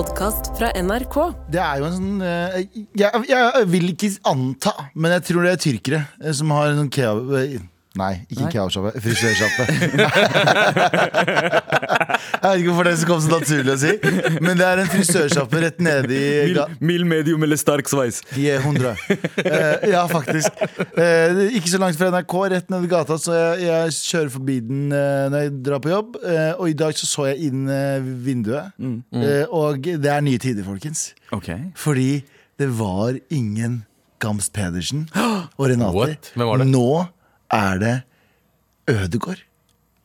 podkast fra NRK. Det er jo en sånn eh, jeg, jeg vil ikke anta, men jeg tror det er tyrkere eh, som har en sånn kebab... eh, Nei, ikke kebabsjappe. Frisørsjappe. jeg vet ikke hvorfor det kom så naturlig å si, men det er en frisørsjappe rett nede i Mild, Mild, medium eller sterk sveis. De er 100. Uh, ja, faktisk. Uh, ikke så langt fra NRK, rett ned i gata, så jeg, jeg kjører forbi den uh, når jeg drar på jobb. Eh, og i dag så så jeg inn eh, vinduet, Eh, og det er nye tider, folkens. Okay. Fordi det var ingen Gams Pedersen og Renate. Hvem var det? Nå er det Ødegård.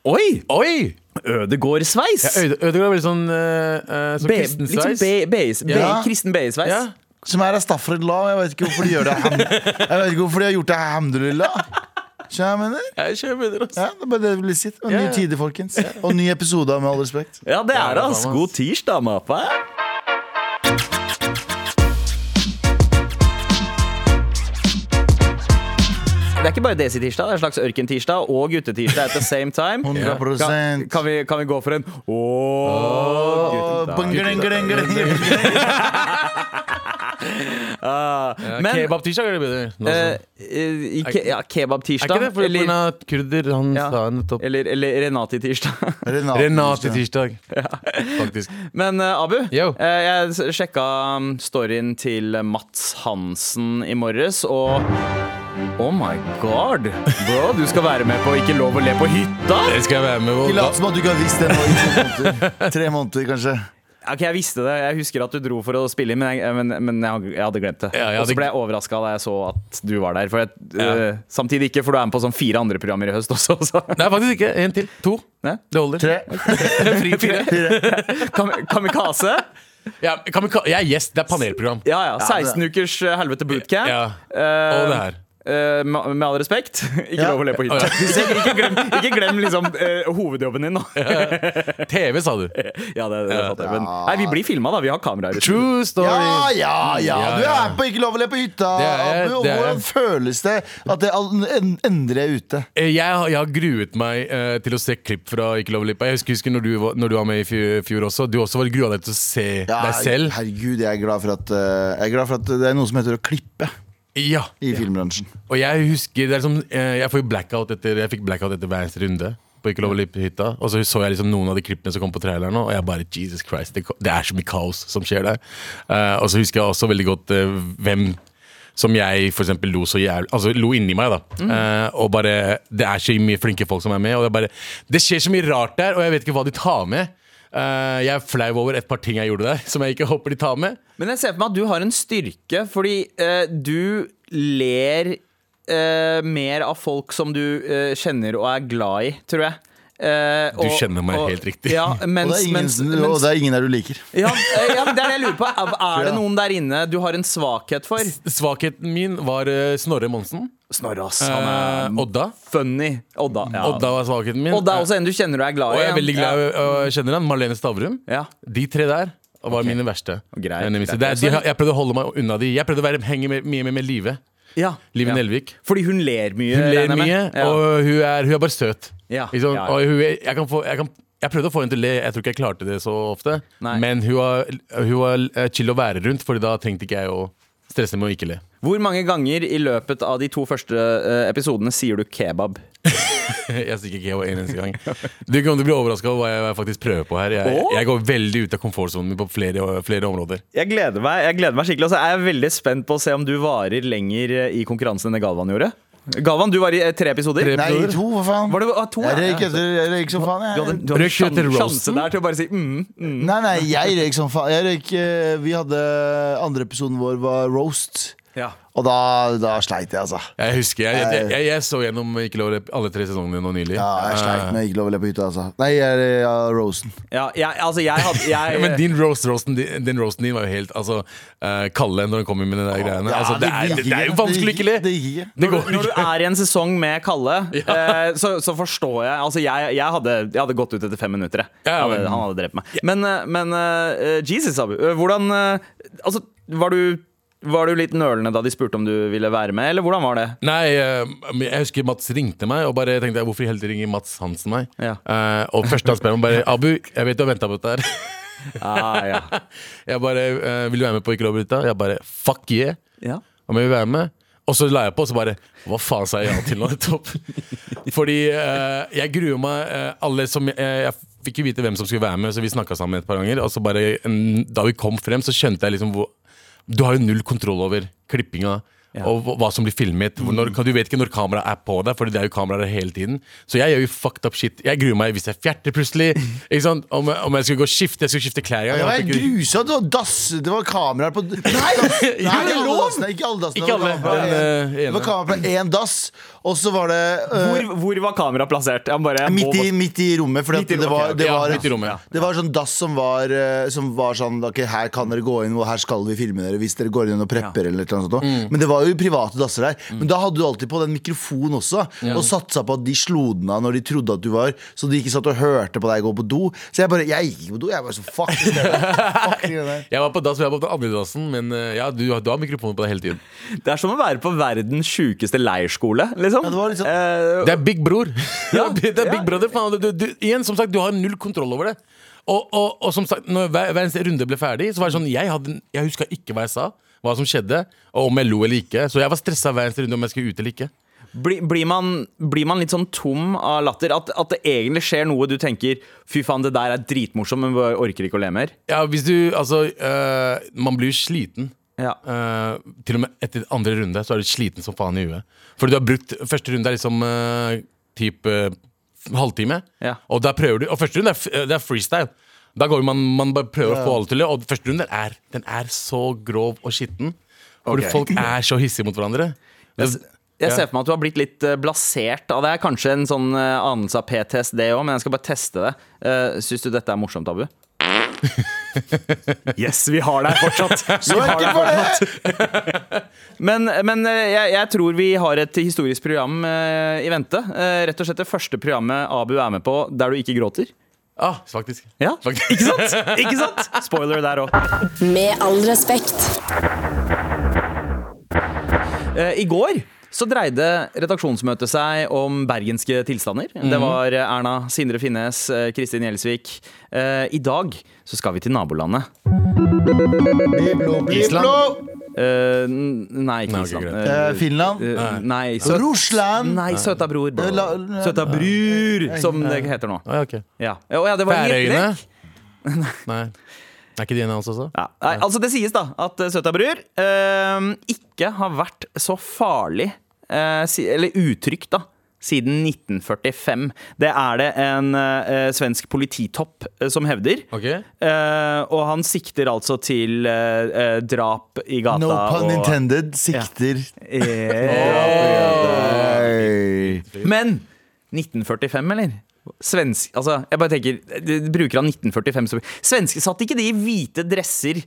Oi! Oi! Ødegård-sveis. Ja, Øde- Ødegaard er veldig sånn uh, Sånn Be, kristen liksom sveis. be, be, be, Ja. kristen BI-sveis. Ja. Som er Astaghfirullah. Jeg vet ikke hvorfor de gjør det ham- Jeg vet ikke hvorfor de har gjort det Hamdulillah. Skjønner du hva jeg mener? Jeg kjører med dere. Ja, det er bare det jeg ville si. Og Ja, nye ja. tider, folkens. Og ny episode av Med all respekt. Ja, det er det, ass. God tirsdag, mappa. Det er ikke bare Desi-tirsdag, det er en slags ørken-tirsdag og guttetirsdag at the same time. 100 Kan, kan, vi, kan vi gå for en Kebabtirsdag er det bedre. Nå, eh, eh, i ke, ja, er kebab-tirsdag. ikke det? For Eller, eller, kurder, han Ja. sa nettopp eller, eller Renati-tirsdag. Renati-tirsdag, Faktisk. Men eh, Abu, Yo. eh, jeg sjekka um, storyen til Mats Hansen i morges, og Oh my god! Bro, du skal være med på Ikke lov å le på hytta? Det skal jeg være med Ikke på. lat som at du ikke har visst det nå i to måneder. Tre måneder, kanskje. Ok, Jeg visste det. Jeg husker at du dro for å spille inn, men jeg, men, men jeg, jeg hadde glemt det. Ja, hadde... Og så ble jeg overraska da jeg så at du var der. For jeg, Ja. uh, samtidig ikke, for du er med på sånn fire andre programmer i høst også. Så. Nei, faktisk ikke. En til. To. Ne? Det holder. Tre. Fri fire. Kam Kamikaze? Ja, kan vi, ka- jeg er gjest. Det er panelprogram. Ja ja. 16 ukers eh, helvete bootcamp. Ja. Eh, Og det her. Eh, med, med all respekt, ikke Ja. lov å le på hytta. ikke, glem, ikke glem liksom, uh, hovedjobben din nå. TV, sa du. ja, det, det det jeg. Men, nei, vi blir filma, da. Vi har kameraer. True story. Ja, ja, ja! Du er på Ikke lov å le på hytta! Er hvordan føles det at det endrer endelig er ute? Eh, Jeg, har- jeg har gruet meg uh, til å se klipp fra Ikke lov å le på Jeg husker, husker når, du når du var med i fjor, fjor også. Du også var grua deg til å se Ja, deg selv. Herregud, jeg er glad for at Jeg er glad for at det er noe som heter å klippe Ja. i filmbransjen. Og jeg husker det er liksom, Jeg får jo blackout etter Jeg fikk blackout etter hver eneste runde. På ikke lov å lippe hytta Og så så jeg liksom noen av de klippene som kom på traileren, og jeg bare Jesus Christ, det, det er så mye kaos som skjer der. Uh, og så husker jeg også veldig godt uh, hvem som jeg for eksempel lo så jævlig Altså lo inni meg, da. Eh, og bare Det er så mye flinke folk som er med, og det er bare Det skjer så mye rart der, og jeg vet ikke hva de tar med. Eh, jeg er flau over et par ting jeg gjorde der, som jeg ikke håper de tar med. Men jeg ser for meg at du har en styrke, fordi uh, du ler uh, mer av folk som du kjenner og er glad i, tror jeg. Eh, Du kjenner meg helt riktig. Ja, Og det, ingen, mens, og det er ingen der du liker. ja, eh, ja, det er det jeg lurer på. Er, det noen der inne du har en svakhet for? Svakheten min var uh, Snorre Monsen. Snorre, ass. Han er Eh, Odda. funny. Odda. Ja. Odda var svakheten min. Odda er også en du kjenner og er glad i. Og jeg er veldig glad i å kjenne den. Marlene Stavrum. Ja. De tre der var mine verste. Greit, greit. Det er- de, jeg prøvde å holde meg unna de. Jeg prøvde å være, henge mye med, med Live. Ja. Live ja. Nelvik. Fordi hun ler mye. Hun ler med. mye, Ja. og hun er, hun er bare søt. Ja, Ikke ja, ja. Hun, er- jeg, kan få, jeg, kan, jeg prøvde å få henne til å le, jeg tror ikke jeg klarte det så ofte. Nei. Men hun var, hun var eh, chill å være rundt, Fordi da trengte ikke jeg å stresse med å ikke le. Hvor mange ganger i løpet av de to første uh, episodene sier du kebab? Jeg sier ikke kebab en eneste gang. Du kommer til å bli overraska over hva jeg faktisk prøver på her. Jeg, jeg går veldig ut av komfortsonen min på flere, flere områder. Jeg gleder meg, jeg gleder meg skikkelig. Og så er jeg veldig spent på å se om du varer lenger eh, i konkurransen enn det Galvan gjorde. Galvan, du var i eh, tre episoder. Tre- Nei, to, hva faen? Var det ah, to? Jeg røyk etter, jeg røyk som faen, Du hadde, jeg. du hadde Røyk du etter sjan- roasten? sjanse der til å bare si mm, mm. Nei, nei, jeg røyk som faen. Jeg røyk, eh, vi hadde Andre episoden vår var roast. Ja. Og da, da sleit jeg, altså. Jeg husker, jeg, jeg, jeg, jeg så gjennom ikke lov alle tre sesongene nå nylig. Ja, jeg sleit Eh, med ikke lov å på hytta, altså. Nei, jeg, ja, Rosen. Ja, jeg, altså, jeg hadde jeg, men din roast, roasten, din, din, roasten din var jo helt altså, uh, Kalle når han kommer med de der greiene. Ja, altså, det, er, det, det er jo vanskelig ikke le! Det. Det når, du- når du er i en sesong med Kalle, uh, så, så forstår jeg Altså, jeg, jeg, hadde, jeg hadde gått ut etter fem minutter. jeg. Ja, Han hadde, men- han hadde drept meg. Men, eh, men uh, Jesus, Abu. eh, Hvordan eh, Altså, var du var du litt nølende da de spurte om du ville være med, eller hvordan var det? Nei, eh, jeg husker Mats ringte meg, og bare tenkte jeg, hvorfor i helvete ringer Mats Hansen meg? Ja. Uh, og først han spør meg bare Abu, jeg vet du har venta på dette her. Ah, ja. Jeg bare uh, 'Vil du være med på Ikke lov å bryte?' Jeg bare 'fuck yeah'. ja. Om jeg vil være med. Og så la jeg på, og så bare Hva faen sa jeg ja til nå nettopp? Fordi uh, jeg gruer meg uh, Alle som Jeg, Jeg fikk jo vite hvem som skulle være med, så vi snakka sammen et par ganger. Og så bare en, Da vi kom frem, så skjønte jeg liksom hvor Du har jo null kontroll over klippinga. Og hva- som blir filmet. Når, du vet ikke når kameraet er på deg, Fordi det er jo kameraer hele tiden. Så jeg gjør jo fucked up shit. Jeg gruer meg hvis jeg fjerter plutselig. Ikke sant? Om, jeg- om jeg skulle gå og skifte Jeg skulle skifte klær. Jeg, Det var jeg, helt. Det var dass. Det var kameraer på Nei! Nei, ikke alle dassene. Ikke alle dassene. Ikke Det var alle. kamera på en- eh, Det var kamera på én dass, og så var det uh, Hvor, hvor var kameraet plassert? Jeg bare, jeg midt, i, midt i rommet. Fordi Midt i det var, det ja, var, midt i rommet, ja. det var sånn dass som var, øh, som var sånn okay, her kan dere gå inn, og her skal vi filme dere hvis dere går inn og prepper. Ja. eller noe sånt. Mm. Men det var jo private dasser der. Men da hadde du alltid på den mikrofonen også, og satsa på at de slo den av når de trodde at du var Så de ikke satt og hørte på deg gå på do. Så jeg bare Jeg gikk ikke på do. Jeg var så fuck det der. Fuck det der. Jeg var på dass, jeg var på den andre dassen, men eh, ja, du, du har mikrofonen på deg hele tiden. Det er som å være på verdens sjukeste leirskole, liksom. Ja, det var sånn- Eh, Det er Big Bror. Ja, det er Big ja. Brother. Faen. Du, du, igjen, som sagt, du har null kontroll over det. Og, og, og som sagt, når hver, hver runde ble ferdig, så var det sånn Jeg, hadde, jeg huska ikke hva jeg sa, hva som skjedde, og om jeg lo eller ikke. Så jeg var stressa hver eneste runde om jeg skulle ut eller ikke. blir, blir, man, blir man litt sånn tom av latter? At, at det egentlig skjer noe du tenker Fy faen, det der er dritmorsomt, men jeg orker ikke å le mer? Ja, hvis du Altså, øh, man blir jo sliten. Ja. Eh, til og med etter andre runde så er du sliten som faen i huet. Fordi du har brukt Første runde er liksom uh, typ eh, halvtime. Ja. Og der prøver du Og første runde er, det er freestyle. Da går man, man bare prøver å få alle til det. Og første runde er, den er så grov og skitten. Fordi okay. folk er så hissige mot hverandre. Jeg, jeg ser for meg at du har blitt litt eh, blasert av det. Kanskje en sånn eh, anelse av PTSD òg, men jeg skal bare teste det. Uh, Syns du dette er morsomt, Abu? Yes, vi har deg fortsatt! Vi har deg fortsatt. Men, men jeg, jeg tror vi har et historisk program i vente. Rett og slett det første programmet Abu er med på der du ikke gråter. Ah, faktisk. Ja, Faktisk. Ikke sant? Ikke sant? Spoiler der òg. Med all respekt. Eh, I går så dreide redaksjonsmøtet seg om bergenske tilstander. Det var eh, Erna, Sindre Finnes, eh, Kristin Gjelsvik. Eh, I dag så skal vi til nabolandet. Bliblo, bliblo. Eh, n- nei, ikke Island. Eh, Finland. Uh, nei, søt, Russland. nei, søta bror. Søta bror, som det heter nå. Ah, ja. Ja, Å, ja det var en Færøyene? Nei. Er ikke de en av oss også? Ja. Nei, altså Det sies da at Søta bror ikke har vært så farlig, eh, si, eller utrygt, da. Siden 1945. Det er det en eh, svensk polititopp eh, som hevder. Okay. Eh, og han sikter altså til eh, eh, drap i gata. No pun og, intended. Sikter. Eh, Hey. Men 1945, eller? Svensk, altså, jeg bare tenker, de Bruker han 1945 som Svenske satt ikke de i hvite dresser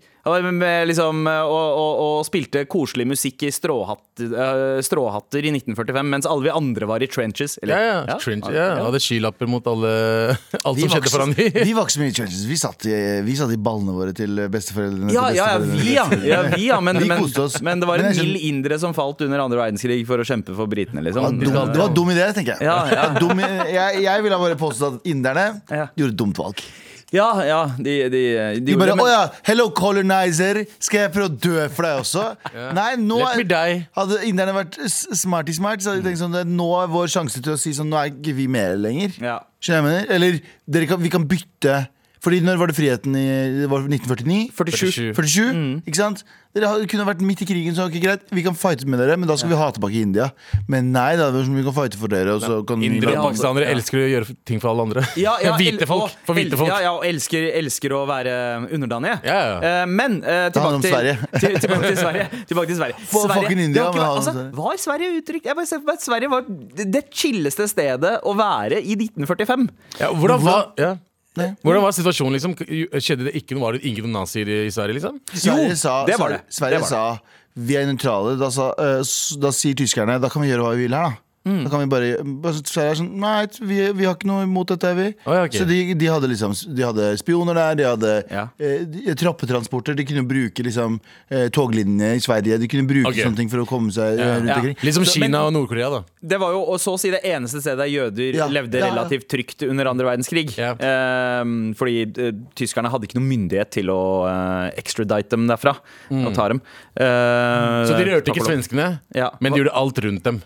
liksom, og, og, og spilte koselig musikk i stråhatt, eh, stråhatter i 1945, mens alle vi andre var i trenches? Ja, ja. ja. Trench, ja. Hadde skylapper mot alle alt Vi som skjedde foran dem. vi var ikke så mye i trenches. Vi satt, i, vi satt i ballene våre til besteforeldrene. Ja, til ja, ja, besteforeldrene. vi, ja. ja, vi, ja men, men, men det var en mild indre som falt under andre verdenskrig for å kjempe for britene, Det liksom. var dum, det var dum idé, tenker jeg. Ja, ja. Dum, jeg, jeg ville bare påstå at inderne Ja. gjorde et dumt valg. Ja, ja, de, de, de, De bare 'Å ja, hello colonizer, skal jeg prøve å dø for deg også?' Nei, nå er, hadde inderne vært smarty smart, så hadde de tenkt sånn det- Nå er vår sjanse til å si sånn Nå er ikke vi med lenger. Ja. Skjønner jeg mener? Eller dere kan, vi kan bytte Fordi når var det friheten i Det var 1949? 47. 47, Mm. ikke sant? Dere kunne vært midt i krigen, så okay, greit, vi kan fighte med dere, men da skal vi ha tilbake India. Men nei, da, vi kan fighte for dere, og så kan vi Indere og pakistanere ja. elsker å gjøre ting for alle andre. Ja, ja, hvite folk. og For hvite folk. Ja, ja, og elsker, elsker å være underdanige. Ja, ja. Eh, men uh, tilbake til, Sverige. til, tilbake til Sverige. Tilbake til Sverige. For Sverige fucking India, var, ikke altså- var Sverige uttrykt Jeg bare ser for meg at Sverige var det det chilleste stedet å være i 1945. Ja, hvordan, ja. Nei. hvordan var situasjonen? liksom? Skjedde det ikke noe, Var det ingen nazier i Sverige? liksom? Sverige Jo, sa, det var det. Sverige Det var det. sa vi er nøytrale. Da, sa, eh, da sier tyskerne da kan vi gjøre hva vi vil her, da. Da kan vi bare, bare så er sånn Nei, vi, vi har ikke noe imot dette, vi. Å, ja, ok. Så de, de hadde liksom De hadde spioner der, de hadde Ja. eh, de- trappetransporter. De kunne bruke liksom eh, toglinjene i Sverige. De kunne bruke okay. sånne ting for å komme seg ja. rundt Ja. omkring. Litt som Kina og Nord-Korea, da. Det var jo så å si det eneste stedet der jøder Ja, levde relativt trygt under andre verdenskrig. Ja. Ehm, fordi eh, tyskerne hadde ikke noen myndighet til å eh, extradite dem derfra. Og ta dem. Eh, Mm. Så de rørte ikke svenskene, Ja. men de gjorde alt rundt dem.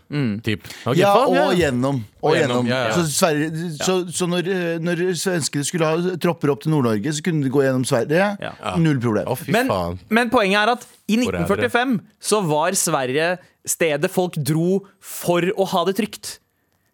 Typ. Ok, Ja, faen, og gjennom. Og Og gjennom, gjennom. ja, ja. Så, Sverige, så, så når, når svenskene skulle ha tropper opp til Nord-Norge, så kunne de gå gjennom Sverige. Ja. Null problem. Oh, Men, men poenget er at i Hvor er dere? 1945 så var Sverige stedet folk dro for å ha det trygt.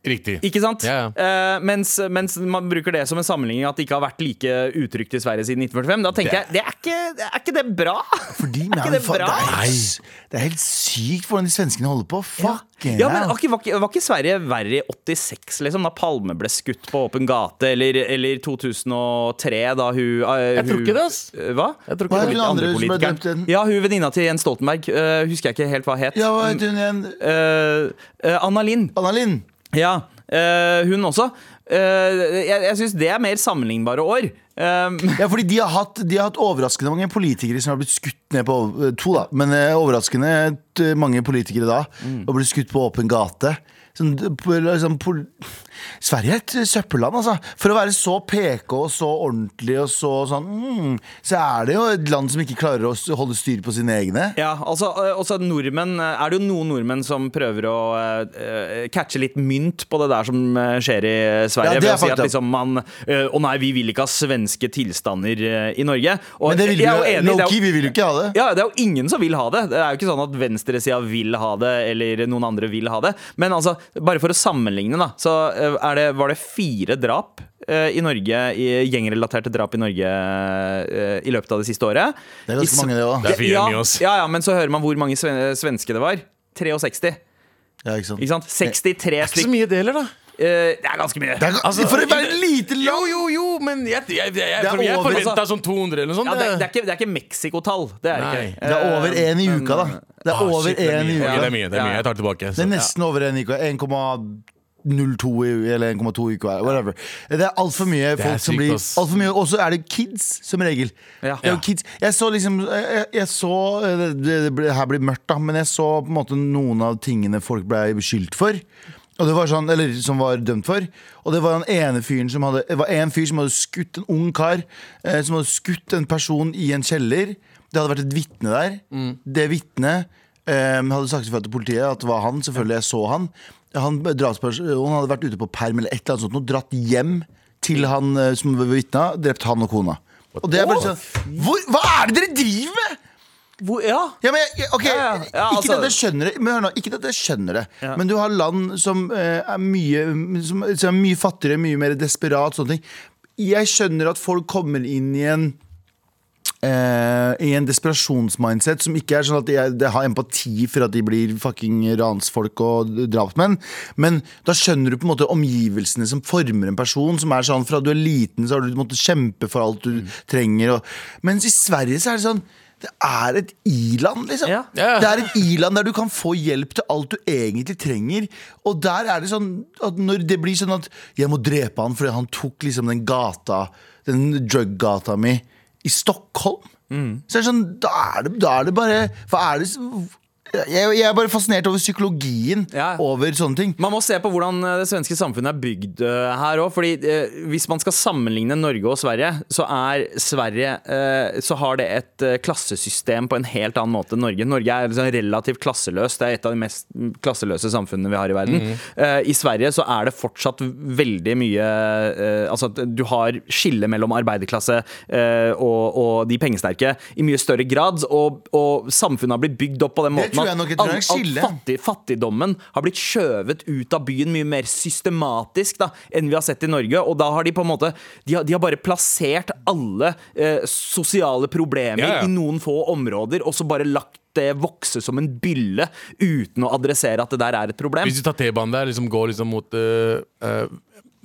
Riktig. Ikke sant? Yeah. ja. Eh, mens, mens man bruker det som en sammenligning at det ikke har vært like utrygt i Sverige siden 1945. Da tenker Det- jeg, det er ikke, er ikke det bra? Fordi, er ikke det bra? Det er, helt, det er helt sykt hvordan de svenskene holder på. Fuck! Ja, men var ikke, var, ikke, var ikke Sverige verre i 86, liksom, da Palme ble skutt på åpen gate? Eller, eller 2003, da hun Jeg tror ikke det, ass. Hva? Jeg tror Hva er det. hun andre som ble drept igjen? Ja, hun venninna til Jens Stoltenberg. Uh, husker jeg ikke helt hva het. Ja, hva heter hun igjen? Eh, eh, Anna Lind. Anna Lind. Ja, øh, hun også. Uh, jeg jeg syns det er mer sammenlignbare år. Um, Ja, fordi de har, hatt, de har hatt overraskende mange politikere som har blitt skutt ned på To, da, men overraskende mange politikere da. Og blitt skutt på åpen gate. Sånn, liksom, Sverige er et søppelland, altså. For å være så PK og så ordentlig og så sånn mm, Så er det jo et land som ikke klarer å holde styr på sine egne. ja, altså, eh, også nordmenn eh, Er det jo noen nordmenn som prøver å eh, catche litt mynt på det der som skjer i Sverige? Ja, ved å si at liksom man Å Å nei, vi vil ikke ha svenske tilstander i Norge. Og Men det vil jo vi, enig, jo- Low-key, vi vil jo ikke ha det. Ja, det er jo ingen som vil ha det. Det er jo ikke sånn at venstresida vil ha det, eller noen andre vil ha det. Men altså, bare for å sammenligne, da, så eh, er det, var det fire drap eh, i Norge, i gjengrelaterte drap i Norge eh, i løpet av det siste året. Det er ganske mange, det òg. Det er ja, ja, ja, men så hører man hvor mange svenske det var. 63. Ja, ikke sant? Ikke sant? 63 Ikke så mye det heller, da. Eh, det er ganske mye. Det er, Altså, for å være et lite Jo, land! jo, jo, men jeg, jeg, jeg, jeg, er jeg forventa sånn 200 eller noe sånt. Ja, det, det er ikke, det er ikke Mexico-tall. Det er det ikke. Det er over Eh, én i uka, da. Det er Ah, over shit, det er én i uka. Ja, det er mye. Det er mye. Jeg tar tilbake. Det er nesten over én i uka. 1,02 i- eller 1,2 i uka. Whatever. Det er altfor mye folk som blir alt for mye, Og så er det kids, som regel. Ja. Det er kids. Jeg så liksom Jeg, jeg så det, det, her blir mørkt, da, men jeg så på en måte noen av tingene folk ble beskyldt for. Og det var sånn, eller Som var dømt for. Og det var en ene fyren som hadde Det var en fyr som hadde skutt en ung kar. Eh, som hadde skutt en person i en kjeller. Det hadde vært et vitne der. Det vitnet eh, hadde sagt ifra til politiet at det var han. Selvfølgelig, jeg så han. Han drapspersonen hadde vært ute på perm eller et eller annet sånt og dratt hjem til han eh, som vitna, drept han og kona. Og det er bare sånn hvor, Hva er det dere driver med?! Hvor, ja. Ja, men, ok, Ja, ja. Ja, Ikke altså- at jeg skjønner det, men hør nå, ikke jeg skjønner det. Men du har land som eh, er mye Som, som er mye fattigere, mye mer desperat sånne ting. Jeg skjønner at folk kommer inn i en eh, I en desperasjonsmindset som ikke er sånn at jeg, jeg har empati for at de blir fucking ransfolk og drapsmenn. Men da skjønner du på en måte omgivelsene som former en person. Som er sånn Fra du er liten, så har du måttet kjempe for alt du trenger. Og, mens i Sverige så er det sånn det er et i-land, liksom. Ja. Ja. Det er et i-land der du kan få hjelp til alt du egentlig trenger. Og der er det sånn at når det blir sånn at jeg må drepe han fordi han tok liksom den gata, den drug-gata mi, i Stockholm. Så er det sånn, da er det, da er det bare Hva er det jeg, jeg er bare fascinert over psykologien Ja. over sånne ting. Man må se på hvordan eh, det svenske samfunnet er bygd uh, her òg. Fordi uh, hvis man skal sammenligne Norge og Sverige, så er Sverige uh, Så har det et klassesystem på en helt annen måte enn Norge. Norge er liksom relativt klasseløst. Det er et av de mest klasseløse samfunnene vi har i verden. Eh, I Sverige så er det fortsatt veldig mye Altså at du har skille mellom arbeiderklasse eh, og, og de pengesterke i mye større grad. Og, og samfunnet har blitt bygd opp på den måten det er all- all fattig, fattigdommen har blitt skjøvet ut av byen mye mer systematisk da, enn vi har sett i Norge. Og da har de på en måte De har, de har bare plassert alle eh, sosiale problemer Ja, ja. i noen få områder, og så bare lagt det vokse som en bylle uten å adressere at det der er et problem. Hvis du tar T-banen der, liksom går liksom mot uh, øh,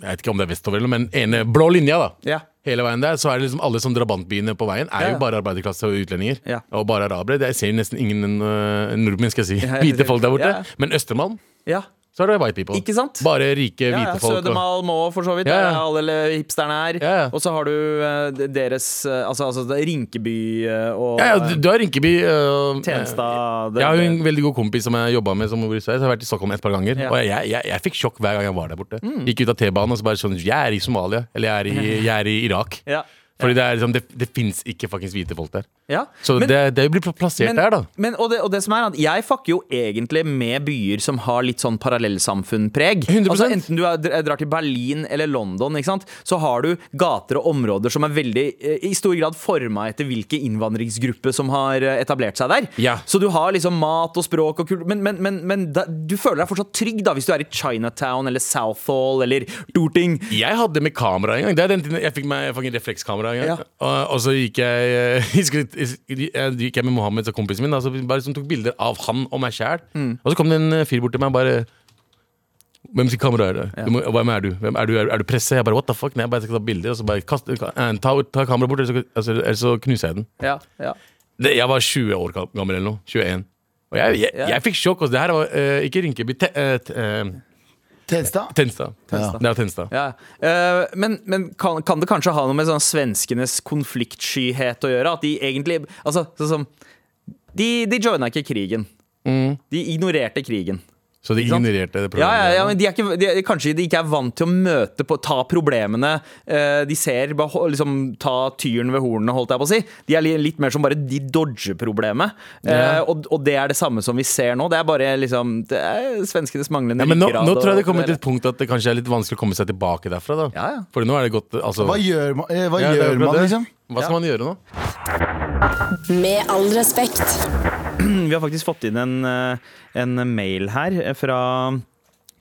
Jeg vet ikke om det er vestover, eller men ene blå linja, da. Ja. Hele veien der, så er det liksom alle sånne drabantbyene på veien er Ja, ja. jo bare arbeiderklasse og utlendinger. Ja. Og bare arabere. Jeg ser nesten ingen uh, nordmenn, skal jeg si. Hvite folk der borte. Men Østermalm Ja. Så er det white people. Ikke sant? Bare rike, hvite ja, folk. Sødemal må, for så vidt. Ja, ja. Der alle hipsterne er. Ja, ja. Og så har du eh, deres eh, Altså, altså Rinkeby eh, og Ja, ja, du, har Rinkeby. uh, Tjenestad. Jeg har jo en veldig god kompis som jeg jobba med som bor i Sverige. Så jeg har vært i Stockholm et par ganger. Og jeg, jeg, jeg fikk sjokk hver gang jeg var der borte. Gikk ut av T-banen og så bare sånn Jeg er i Somalia. Eller jeg er i, jeg er i Irak. Ja. Fordi det, er liksom, det, det fins ikke fuckings hvite folk der. Ja. Så Men- det, det blir plassert Men, der, da. men, og, det, og det som er at Jeg fucker jo egentlig med byer som har litt sånn parallellsamfunnpreg. 100%. Altså Enten du er, drar til Berlin eller London, ikke sant? så har du gater og områder som er veldig eh, i stor grad forma etter hvilke innvandringsgruppe som har eh, etablert seg der. Ja. Så du har liksom mat og språk og kultur, men, men, men, men da, du føler deg fortsatt trygg da hvis du er i Chinatown eller Southall eller Dorting. Jeg hadde med kamera en gang. Det er den tiden jeg fikk meg fucking reflekskamera en gang. Ja. Og, og så gikk jeg, eh, jeg, skulle- jeg gikk jeg med Mohammed, så kompisen min, så bare som tok bilder av han og meg sjæl. Mm. Og så kom det en eh, fyr bort til meg og bare hvem sitt kamera er det? Du må, hvem er du? Hvem, er du? Er, er du presse? Jeg bare, what the fuck? Nei, jeg bare skal ta bilder, og så bare kast, eh, ta, ta kameraet bort, ellers så, altså, så knuser jeg den. Ja, ja. Det, jeg var 20 år gammel eller noe. 21. Og jeg, jeg, Ja. jeg fikk sjokk. Altså, det her var uh, ikke Rinkeby, te, t- eh. Tenstad. Det er Tenstad. Ja. Uh, men men kan, kan det kanskje ha noe med sånn svenskenes konfliktskyhet å gjøre? At de egentlig Altså, sånn som De, de joina ikke krigen. De ignorerte krigen. Så de ignorerte det Ja, ja, ja, men de er ikke, de, Kanskje de ikke er vant til å møte på, ta problemene eh, de ser. Bare, liksom, ta tyren ved hornene, holdt jeg på å si. De er li- litt mer som bare de dodger problemet. Eh, Ja. og, og det er det samme som vi ser nå. Det er bare liksom Det er svenskenes manglende Ja, men nå, nå tror jeg det kommer til et punkt at det kanskje er litt vanskelig å komme seg tilbake derfra. da Ja, ja. Fordi nå er det godt altså, Hva gjør man, eh, hva Ja, er gjør man liksom? Hva skal man gjøre nå? Med all respekt. Vi har faktisk fått inn en, eh, en mail her fra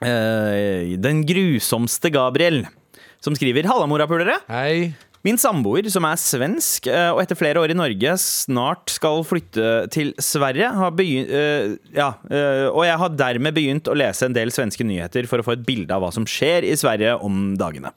eh, den grusomste Gabriel. Som skriver 'Halla, morapulere'. Hei. Min samboer, som er svensk, eh, og etter flere år i Norge snart skal flytte til Sverige, har begynt, eh, ja, eh, og jeg har dermed begynt å lese en del svenske nyheter for å få et bilde av hva som skjer i Sverige om dagene.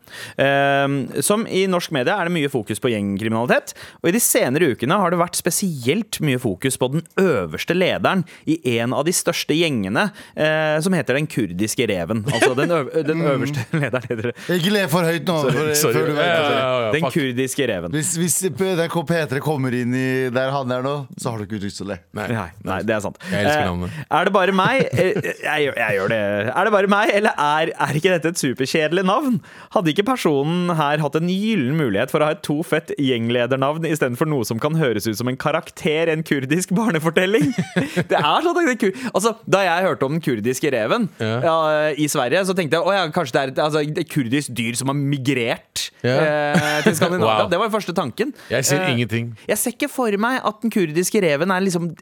Som i norsk media er det mye fokus på gjengkriminalitet, og i de senere ukene har det vært spesielt mye fokus på den øverste lederen i en av de største gjengene, som heter Den kurdiske reven. Altså den, øv den øverste lederen heter det. Ikke le for høyt nå. Sorry, Sorry. Det. ja, ja, ja, Den fuck. Kurdiske reven. Hvis, hvis NRK P3 kommer inn i der han er nå, så har du ikke lyst til å le. Nei. Nei, nei, det er sant. Jeg elsker Eh. Er det bare meg eh, jeg, jeg gjør det. Er det bare meg, eller er, er ikke dette et superkjedelig navn? Hadde ikke personen her hatt en gyllen mulighet for å ha et to fett gjengledernavn istedenfor noe som kan høres ut som en karakter i en kurdisk barnefortelling? Det er sånn at det er altså, Da jeg hørte om den kurdiske reven Ja. ja, i Sverige, så tenkte jeg å ja, kanskje det er et, altså, et kurdisk dyr som har migrert Ja. eh, til Skandinavia. Wow. Det var den første tanken. Jeg ser Eh, ingenting. jeg ser ikke for meg at den kurdiske reven er liksom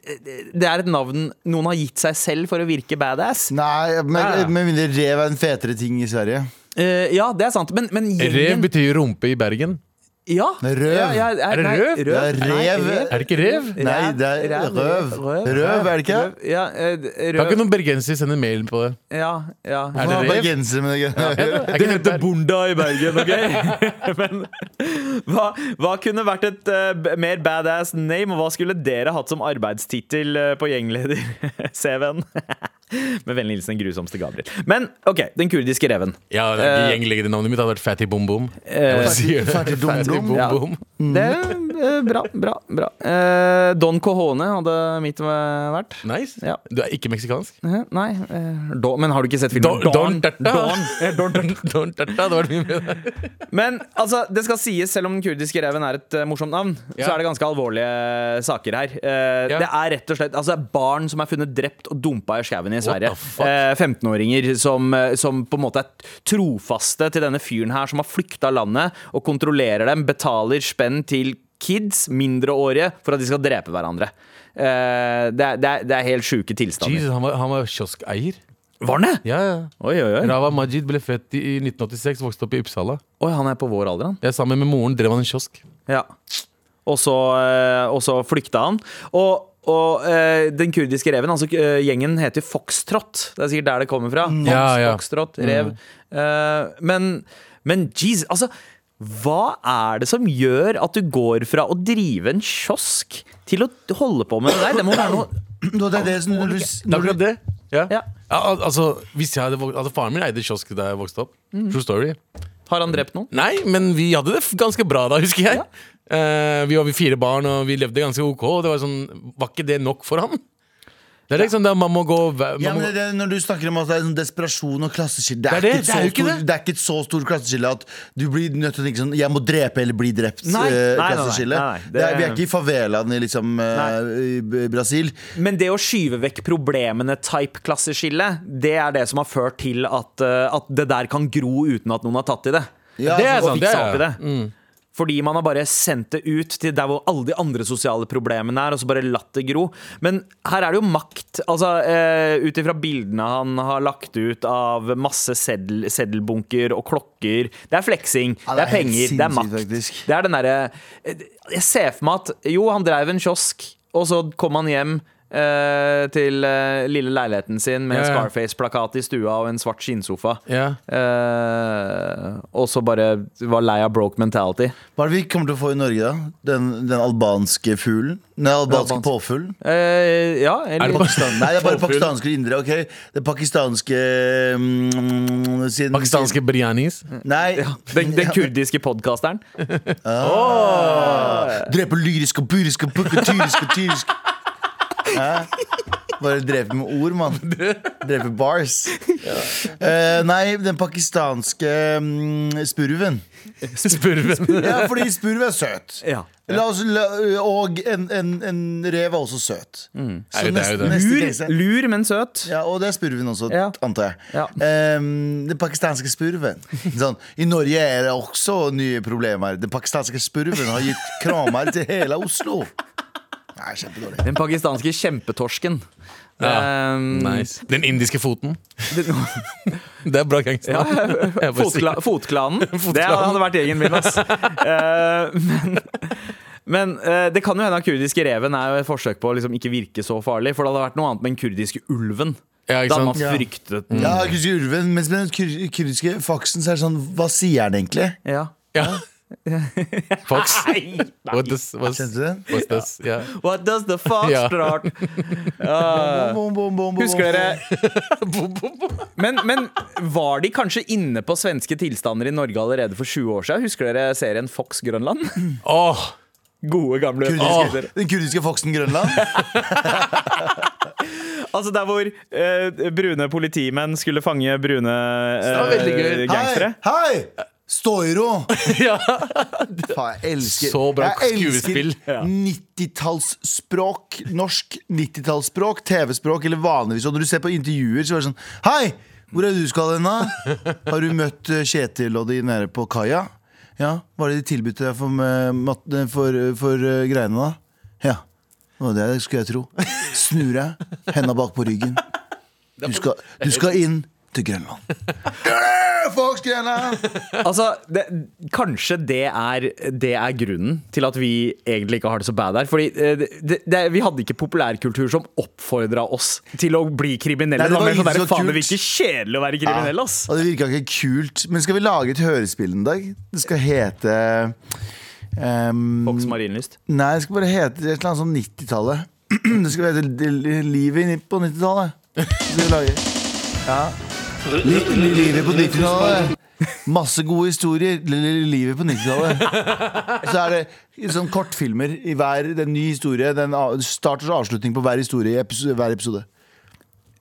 Det er et navn noen har gitt seg selv for å virke badass. Nei, Ja, ja. men med mindre rev er en fetere ting i Sverige. Uh, ja, det er sant, men, men Rev betyr rumpe i Bergen. Ja. Røv. Ja, ja, Er det nei, røv? Det er Nei, rev. Er det ikke rev? Nei, det er røv. Røv, er det ikke? Røv, ja, eh, Kan ikke noen bergensere sende mail på det? Ja, ja. Er det rev? Bergenser, med det? ja. Det heter Bunda i Bergen, OK? Men hva, hva kunne vært et uh, mer badass name, og hva skulle dere hatt som arbeidstittel uh, på gjengleder-CV-en? Med vennlig hilsen den grusomste Gabriel. Men OK, den kurdiske reven. Ja, det er navnet ikke mitt hadde vært Fatty Bom Bom. Eh. Fatty. Bom Bom. Det er eh, bra, bra, bra. Eh, Don Cojone hadde mitt eh, vært. Nice. Ja. Du er ikke meksikansk? Eh, Nei eh, do, Men har du ikke sett filmen Don Terta Don. Eh, Don Tata. Don Tata, det var mye med. Men altså, det skal sies, selv om den kurdiske reven er et uh, morsomt navn, Ja. så er det ganske alvorlige saker her. Uh, Ja. Det er rett og slett altså, barn som er funnet drept og dumpa i skauen i Sverige. Eh, 15-åringer som, eh, som på en måte er trofaste til denne fyren her, som har flykta landet og kontrollerer dem, betaler spenn til kids, mindreårige, for at de skal drepe hverandre. Eh, det, er, det, er, det er helt sjuke tilstander. Jesus, han var, han var kioskeier. Var han det? Ja, ja. Oi, oi, oi. Rava Majid ble født i i 1986, vokste opp i Uppsala. Oi, han er på vår alder, han. Ja, Sammen med moren drev han en kiosk. Ja. Og så, eh, og så flykta han. Og, og eh, den kurdiske reven, altså eh, gjengen heter Foxtrot. Det er sikkert der det kommer fra. Fox, Ja, ja. Foxtrot, rev. Eh, men, men jeez, altså hva er det som gjør at du går fra å drive en kiosk til å holde på med det der? Det må være noe det er det som når du, når du, det. Ja. Ja. Ja, al altså, hvis jeg hadde, vokst, altså, Faren min eide kiosk da jeg vokste opp. Mm. True story. Har han drept noen? Nei, men vi hadde det ganske bra da, husker jeg. Eh, vi var fire barn, og vi levde ganske ok. Og det var sånn, var ikke det nok for han? Det er liksom det man må gå man Ja, men det, det, når du snakker om at det er sånn desperasjon og klasseskille det, Det det, er så ikke det. det er ikke et så stort klasseskille at du blir nødt til å tenke sånn Jeg må drepe eller bli drept. Nei, uh, nei, nei, nei, nei, nei, det- Det er, vi er ikke i favelaen i liksom uh, i Brasil. Men det å skyve vekk problemene type klasseskille, det er det som har ført til at, uh, at det der kan gro uten at noen har tatt i det. Ja, Det er sånn det er- det. Fordi man har bare sendt det ut til der hvor alle de andre sosiale problemene er, og så bare latt det gro. Men her er det jo makt. Altså, eh, Ut ifra bildene han har lagt ut av masse seddel, seddelbunker og klokker. Det er fleksing, Ja, det er helt penger, det er makt. faktisk. Det er den derre Jeg ser for meg at jo, han dreiv en kiosk, og så kom han hjem. Eh, til eh, lille leiligheten sin med Ja, ja. Scarface-plakat i stua og en svart skinnsofa. ja. Eh, og så bare var lei av broke mentality. Hva er det vi kommer til å få i Norge, da? Den, den albanske fuglen? Den albanske albansk- påfuglen? Eh, ja, Er eller det Pakistan. Nei, det er bare Påfugl. pakistanske indre. ok? Det pakistanske mm, sin, Pakistanske biryanis. Nei. den, den kurdiske podkasteren. Dreper lyrisk og burisk og pukatyrisk og tyrisk. Bare dreper med ord, mann. Dreper bars. Eh, nei, den pakistanske mm, spurven. Spurven. Ja, fordi spurv er søt. Ja. La oss, la, og en, en, en rev er også søt. Så Nei, det er jo neste, det. neste Lur, lur, men søt. Ja, og det er spurven også, Ja. antar jeg. Ja. Ehm, den pakistanske spurven. Sånn, I Norge er det også nye problemer. Den pakistanske spurven har gitt kramer til hele Oslo. Nei, kjempedårlig. Den pakistanske kjempetorsken. Ja. Um, Nice. Den indiske foten. det- er bra gangster. Ja, fotkla, fotklanen. fotklanen. Det hadde vært gjengen min, ass. uh, men men uh, det kan jo hende at kurdiske reven er jo et forsøk på å liksom ikke virke så farlig. For det hadde vært noe annet med den kurdiske ulven. Ja, ikke Da hadde man fryktet den. Ja, kurdiske ulven, mens med den kurdiske faksen så er det sånn Hva sier den egentlig? Ja. Ja. Fox. Nei, What does, what's, what's this? What does the fox Ja. start? Bom, bom, bom, bom, Husker dere men, men var de kanskje inne på svenske tilstander i Norge allerede for 20 år siden? Husker dere serien Fox Grønland? Oh. Gode, gamle kurdiske, Den kurdiske foksen Grønland? Altså der hvor eh, brune politimenn skulle fange brune eh, gangstere. Hei! hei! Stå i ro! ja. Faen, jeg elsker Så bra Jeg skuespill. elsker 90-tallsspråk. Norsk 90-tallsspråk, TV-språk eller vanligvis. Og når du ser på intervjuer, så er det sånn Hei! Hvor er det du skal hen, da? Har du møtt eh, Kjetil og de nede på kaia? Ja. Hva er det de tilbød deg for, eh, eh, for, for eh, greiene, da? Ja. Det det skulle jeg tro. Snur jeg, henda bak på ryggen. Du skal, du skal inn til Grønland. Altså, det, kanskje det er, det er grunnen til at vi egentlig ikke har det så bad her. Fordi eh, det, vi hadde ikke populærkultur som oppfordra oss til å bli kriminelle. Nei, det var sånn faen, det virker kjedelig å være kriminell, ass. Og det virka ikke kult. Men skal vi lage et hørespill en dag? Det skal hete um, Fox Marienlyst. Nei, det skal bare hete et eller annet sånn 90-tallet. Det skal hete Livet på 90-tallet. Det skal vi lage. Ja. Li, li, livet på 90-tallet. Masse gode historier. Li, li, livet på 90-tallet. Så er det sånn kortfilmer i hver den nye historie. Den start og avslutning på hver historie i episode, hver episode.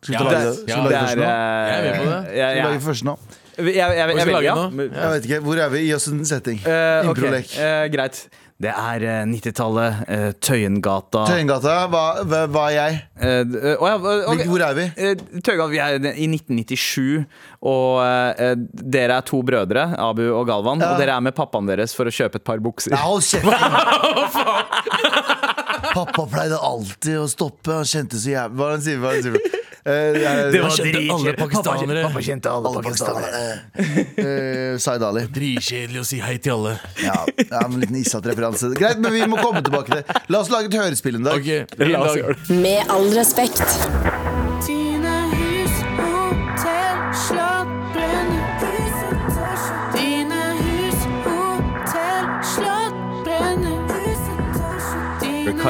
Skal vi Ja, lage? Skal vi lage det er først nå? Jeg, Jeg med på det. Jeg, jeg, jeg, jeg, jeg, ja. Jeg vet ikke, Hvor er vi? Gi oss en setting. Eh, Improlek. eh, greit. Det er eh, 90-tallet, eh, Tøyengata Tøyengata, hva, hva, hva er jeg? Uh, eh, å ja, eh. Hvor er vi? Eh, Tøyengata, vi er i 1997, og uh, dere er to brødre, Abu og Galvan. Ja. Og dere er med pappaen deres for å kjøpe et par bukser. Nei, hold kjeft! Pappa pleide alltid å stoppe. Han kjente så jævlig Hva er det han sier? Hva er det han sier? Eh, Det var dritkjedelig. alle pakistanere. Pappa kjente alle alle pakistanere. pakistanere. Eh, Zaid Ali. Dritkjedelig å si hei til alle. Ja, ja, en liten Isat-referanse. Greit, men vi må komme tilbake til det. La oss lage et hørespill en dag. Okay, La oss gjøre det. Med all respekt.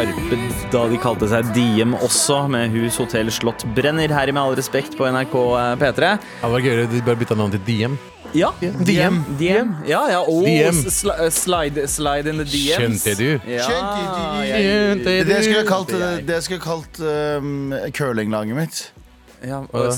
Karpe da de kalte seg Diem også, med hus, hotell, slott brenner her i Med all respekt på NRK P3. Det var gøyere de bare bytta navn til Diem. Ja. DM. DM. Ja, ja. Oh, DM. sli- slide, slide in the DMs. Skjønte du? Ja, Skjønte du? Det jeg skulle ha kalt, Det jeg. skulle kalt um, curlinglaget mitt. ja, og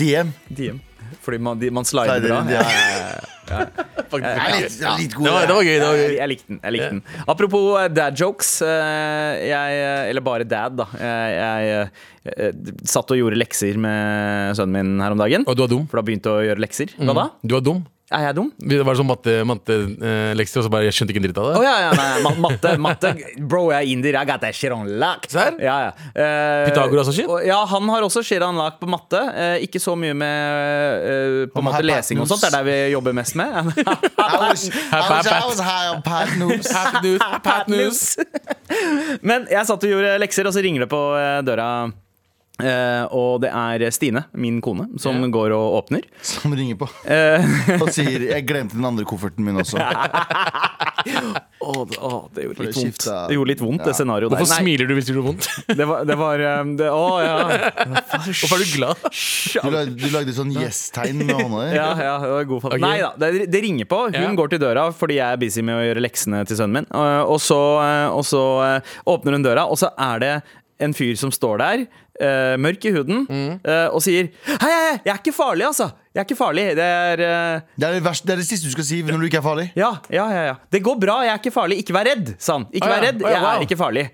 DM. DM. Fordi man, de, man slider Slider bra. in, Ja, ja. ja, ja. Er litt, litt god. Det var, det var gøy. Det var gøy. jeg likte den. jeg likte den Apropos eh, dad jokes. eh, Jeg, eh, eller bare dad, da. Jeg, jeg, satt og gjorde lekser med sønnen min her om dagen. Og du var dum. For da begynte å gjøre lekser. Hva da? Du var dum. Er jeg dum? Det var sånn mattelekser, matte, eh, lekser, og så bare jeg skjønte ikke en dritt av det. Oh, ja, ja, nei, nei, matte, matte Bro, jeg er indier. I got that shit on lock. Serr? Ja, ja. Uh, Pythagoras og shit? Ja, han har også shit on lock på matte. Uh, ikke så mye med på en måte her lesing og sånt. Det er der vi jobber mest med. Men jeg satt og gjorde lekser, og så ringer det på døra. Eh, og det er Stine, min kone, som yeah. går og åpner. Som ringer på uh, og sier 'jeg glemte den andre kofferten min også'. oh, det, oh, det gjorde litt vondt. Det gjorde litt vondt, det scenarioet der. Hvorfor smiler du hvis det gjør vondt? det var, det var um, det, Å ja. Hvorfor er du glad? Du lagde, du lagde sånn yes-tegn med hånda di. Ja, ja, det var god okay. Ok. Nei da, det, det ringer på. Hun yeah. går til døra fordi jeg er busy med å gjøre leksene til sønnen min. Og, og, så, og så eh, åpner hun døra, og så er det en fyr som står der, eh, mørk i huden, Mm. uh, og sier Hei, hei, jeg er ikke farlig, altså! Jeg er ikke farlig. Det er uh... Det er det, verste, det er det siste du skal si når du ikke er farlig. Ja, ja, ja, ja. Det går bra, jeg er ikke farlig. Ikke vær redd, sa han. Ikke ah, vær redd, jeg wow. er ikke farlig.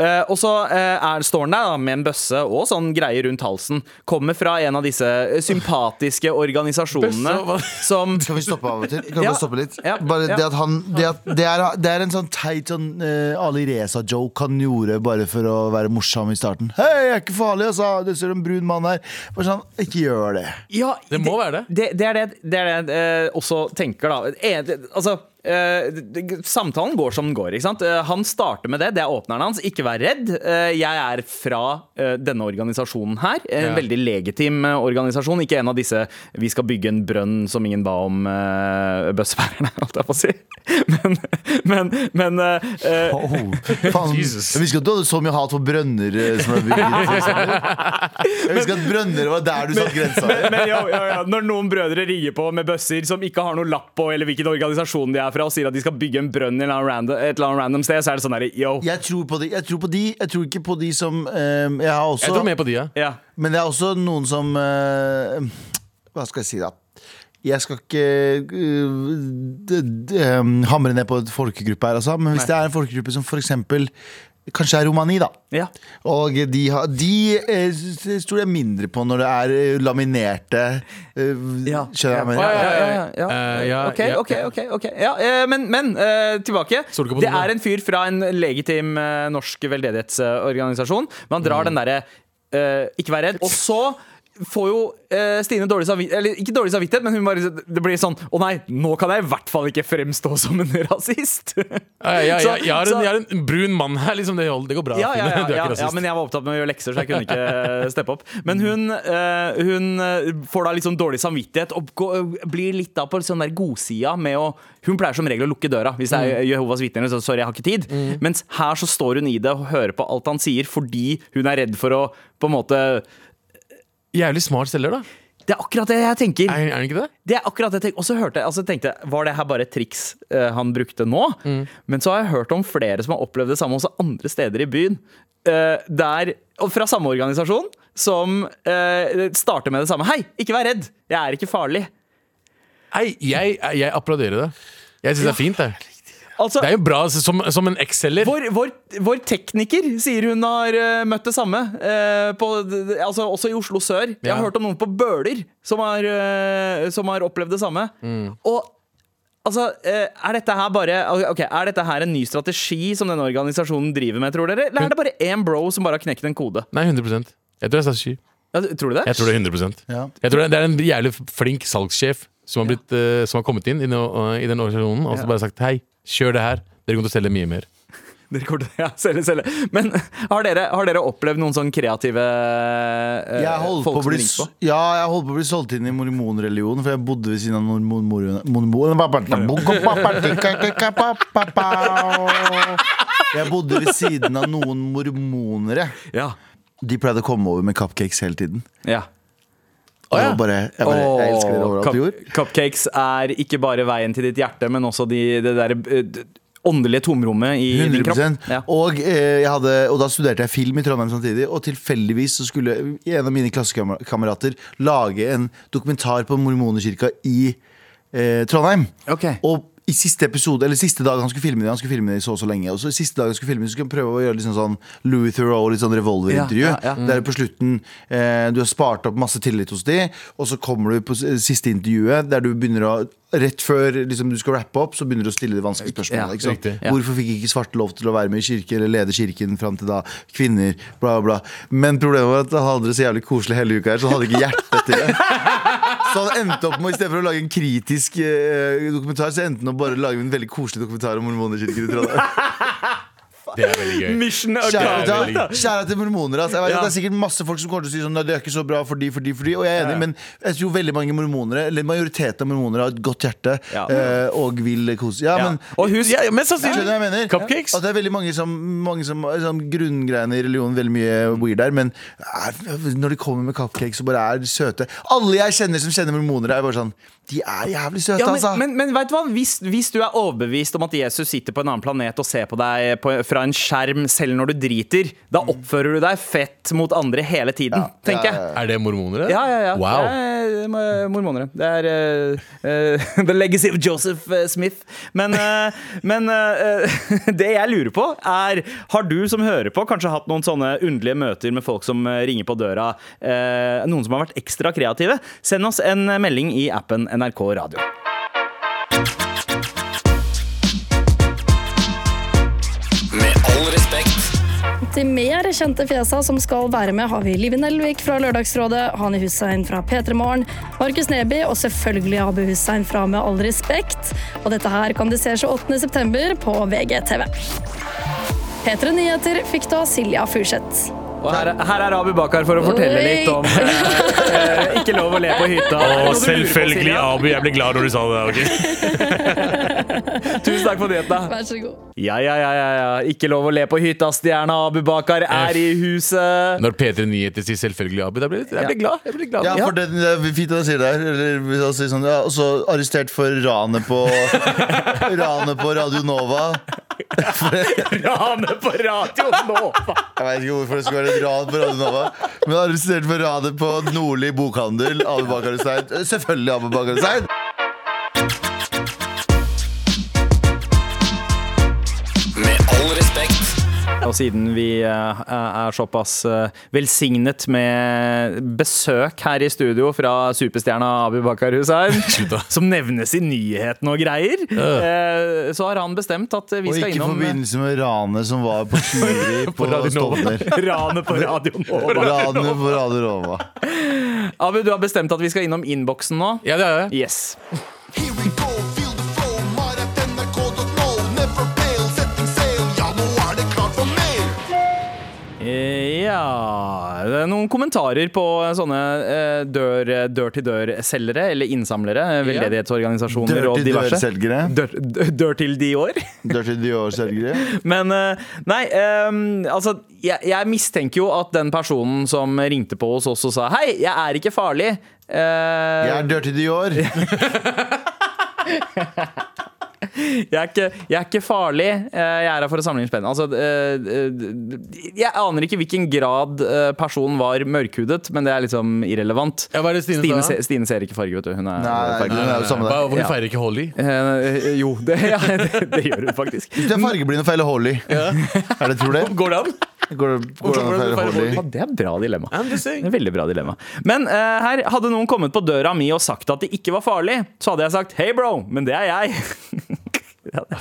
Eh, og så uh, er, står han der da, med en bøsse og sånn greie rundt halsen. Kommer fra en av disse eh, sympatiske organisasjonene Bøsse, som Skal vi stoppe av og til? Kan vi Ja. stoppe litt? Ja. Bare Ja. det at han Det, at, det, er, det er en sånn teit sånn uh, Ali Reza-joke han gjorde bare for å være morsom i starten. Hei, jeg er ikke farlig, altså! Det står en brun mann her. Bare sånn, ikke gjør det. Ja, Det må være det. Det, det er det, det, er det jeg også tenker, da. Det- altså det- det- samtalen går som den går. Ikke sant? Eh, han starter med det. Det er åpneren hans. Ikke vær redd. Eh, jeg er fra eh, denne organisasjonen her. En Ja. veldig legitim eh, organisasjon. Ikke en av disse 'vi skal bygge en brønn som ingen ba om', uh, bøssebærerne, holdt jeg på å si. Men, men, men eh, eh, Oh, faen. Jesus. Jeg visste ikke at du hadde så mye hat for brønner eh, som bygget. Jeg visste ikke at brønner var der du satte grensa. Men jo, jo, jo, Når noen brødre rier på med bøsser som ikke har noe lapp på, eller hvilken organisasjon de er fra, og sier at de skal bygge en brønn et eller annet random, et eller annet random sted, så er det sånn herre yo. Jeg tror på de. Jeg tror på de Jeg tror ikke på de som um, Jeg har også Jeg tror mer på de, ja. Ja. Men det er også noen som uh, Hva skal jeg si, da? Jeg skal ikke uh, d- d- eh, hamre ned på et folkegruppe her, altså. Men hvis det er en folkegruppe som for eksempel Kanskje er romani, da. Ja. Og de, har, de eh, s- tror jeg mindre på når det er eh, laminerte eh, Ja. Skjønner jeg Ja, ja, ja, ja, ja. Ja, ok, ok, ok, okay. ja, eh, Men, men eh, tilbake. Stoler Det er en fyr fra en legitim norsk veldedighetsorganisasjon. Men han Mm. drar den derre ikke vær redd. Og så får jo eh, Stine dårlig samvittighet Eller ikke dårlig samvittighet, men bare, det blir sånn Å nei, nå kan jeg i hvert fall ikke fremstå som en rasist. Ja, ja, ja, Så- jeg, er en, jeg er en brun mann her, liksom. Det, går bra. Ja, men jeg var opptatt med å gjøre lekser, så jeg kunne ikke eh, steppe opp. Men hun, eh, hun eh, får da litt sånn dårlig samvittighet og går, blir litt da på sånn der godsida med å Hun pleier som regel å lukke døra hvis det er Jehovas vitner. Så sorry, jeg har ikke tid. Mens her så står hun i det og hører på alt han sier fordi hun er redd for å på en måte Jævlig smart selger, da. Det er akkurat det jeg tenker. Er, er det ikke det? Det er akkurat det jeg tenker. Og så hørte jeg, altså tenkte jeg, Var det her bare et triks uh, han brukte nå? Men så har jeg hørt om flere som har opplevd det samme også andre steder i byen. Uh, der, og Fra samme organisasjon, som uh, starter med det samme. Hei, ikke vær redd! Jeg er ikke farlig. Nei, jeg, jeg applauderer det. Jeg syns det er fint, det. Altså, Det er jo bra som, som en X-selger. vår, vår, vår tekniker sier hun har uh, møtt det samme. Uh, på, altså, også i Oslo sør. Jeg har hørt om noen på Bøler som har, uh, som har opplevd det samme. Mm. Og altså, er dette her bare okay, Er dette her en ny strategi som denne organisasjonen driver med, tror dere? Eller er det bare én bro som bare har knekt en kode? Nei, 100% Jeg tror det er strategi. Ja, tror du det? Jeg tror det er 100 Ja. Jeg tror det, det er en jævlig flink salgssjef som har, blitt, som har kommet inn i, no, i den organisasjonen og så Ja. bare sagt hei, kjør det her. Dere kommer til å selge mye mer. Dere kommer til- ja, selge, selge. Men har dere, har dere opplevd noen sånn kreative eh, Jeg holdt folk på å som bli, ringer på? ja, jeg holdt på å bli solgt inn i mormonreligionen, for jeg bodde ved siden av mormonreligionen. Jeg bodde ved siden av noen mormonere. Ja. De pleide å komme over med cupcakes hele tiden. ja. Og jeg, bare, jeg, bare, jeg elsker det overalt på jord. Cupcakes er ikke bare veien til ditt hjerte, men også de, det der eh, åndelige tomrommet i din kropp. Ja. og, eh, hadde, og da studerte jeg film i Trondheim samtidig. Og tilfeldigvis så skulle en av mine klassekamerater lage en dokumentar på mormonerkirka i eh, Trondheim. Ok. Og i siste episode, eller siste dag han skulle filme det, han skulle filme det i så og så lenge. Og så siste dag han skulle filme det, så skulle han prøve å gjøre liksom sånn Louis Theroux, litt sånn revolverintervju. Ja, ja, ja. Der på slutten eh, du har spart opp masse tillit hos de, og så kommer du på siste intervjuet der du begynner å Rett før liksom, du skal rappe opp, så begynner du å stille de vanskelige spørsmålene. Hvorfor fikk ikke svarte lov til å være med i kirke eller lede kirken fram til da? Kvinner, bla, bla. Men problemet var at han hadde det så jævlig koselig hele uka her, så han hadde ikke hjerte til det. Så han endte opp med, i stedet for å lage en kritisk eh, dokumentar, så endte han opp bare å lage en veldig koselig dokumentar om Trondheim. Det er veldig gøy. Mission Kjære til, kjære til mormoner. Altså. Jeg vet Ja. Det er sikkert masse folk som kommer til å si sånn, «Nei, det er ikke så bra for de, for de, for de. Og jeg er enig, Ja. men jeg tror veldig mange mormonere, eller majoriteten av mormonere har et godt hjerte Ja. eh, og vil kose Ja, Ja. men Og hus, Ja, men mest Skjønner du sannsynlig. hva jeg mener? Cupcakes? At det er veldig mange som, mange som liksom, Grunngreiene i religionen veldig mye weird der, men er, når de kommer med cupcakes og bare er søte Alle jeg kjenner som kjenner mormonere, er bare sånn De er jævlig søte, Ja, men, altså. men, men vet du hva? Hvis, hvis du er overbevist om at Jesus sitter på en annen planet og ser på deg på, fra en skjerm selv når du driter, da oppfører du deg fett mot andre hele tiden, tenker jeg. Er det mormonere? Ja, ja, ja. Wow. Det er eh, mormonere. Det er uh, uh, The legacy of Joseph Smith. Men, uh, men det jeg lurer på, er Har du som hører på, kanskje hatt noen sånne underlige møter med folk som ringer på døra? eh, noen som har vært ekstra kreative? Send oss en melding i appen NRK Radio. Med all respekt. Til mer kjente fjesa som skal være med, har vi Live Nelvik fra Lørdagsrådet, Hani Hussein fra P3 Morgen, Markus Neby og selvfølgelig Abu Hussein fra Med all respekt. Og dette her kan du se 28.9. på VGTV. P3 Nyheter fikk da Silja Furseth. Og her, her er Abu Bakar for å fortelle litt om eh, eh, Ikke lov å le på hytta. Det Og selvfølgelig? Abu. Jeg ble glad når du sa det. Okay. Tusen takk for nyhetene. Vær så god. Ja, ja, ja, ja, ja. Ikke lov å le på hytta. Stjerna Abu Bakar er i huset. Når P3 Nyheter sier selvfølgelig Abu, da blir jeg, blir glad. Jeg blir glad. Ja, for det, det er fint at du sier det her. Eller, hvis jeg sier sånn, ja, og så arrestert for ranet på Ranet på Radio Nova. Rane på radio Nova! Jeg vet ikke hvorfor det skulle være et ran på Radio Nova. Men arrestert for ranet på Nordli bokhandel. Abu Bakar Hussein. Selvfølgelig Abu Bakar Hussein. Og siden vi eh, er såpass eh, velsignet med besøk her i studio fra superstjerna Abu Bakar Hussein, som nevnes i nyhetene og greier, eh, så har han bestemt at vi Og skal ikke i innom eh, forbindelse med ranet som var på Tjuri på på Nova. Stovner. ranet på Radio Nova. Ranet på Radio Nova. Abu, du har bestemt at vi skal innom innboksen nå. Ja, det har jeg. Yes. Ja det er Noen kommentarer på sånne eh, dør- dør-til-dør-selgere, eller innsamlere, eh, veldedighetsorganisasjoner og diverse. Dør-til-dør-selgere. Dør, dør, dør til Dior. Dør-til-Dior-selgere. Men eh, nei, ehm, altså jeg, jeg mistenker jo at den personen som ringte på oss og sa Hei, jeg er ikke farlig. Jeg er Dirty-Dior. jeg, er ikke, jeg er ikke farlig. Eh, jeg er her for å samle inn spenn. Altså, eh, eh, jeg aner ikke hvilken grad personen var mørkhudet, men det er liksom irrelevant. Ja, er det Stine Stine, se, Stine ser ikke farge, vet du. Hun er Nei, er Hva, Ja. feirer ikke Holly. Eh, jo, det, ja, det, det gjør hun faktisk. Hvis Du er fargeblind og feiler Holly. Er det, tror du det? Går det an? Går, det- går det an å feile Holly? Ja, det er bra dilemma. Er veldig bra dilemma. Men uh, her hadde noen kommet på døra mi og sagt at det ikke var farlig, så hadde jeg sagt hei, bro, men det er jeg. Ja, det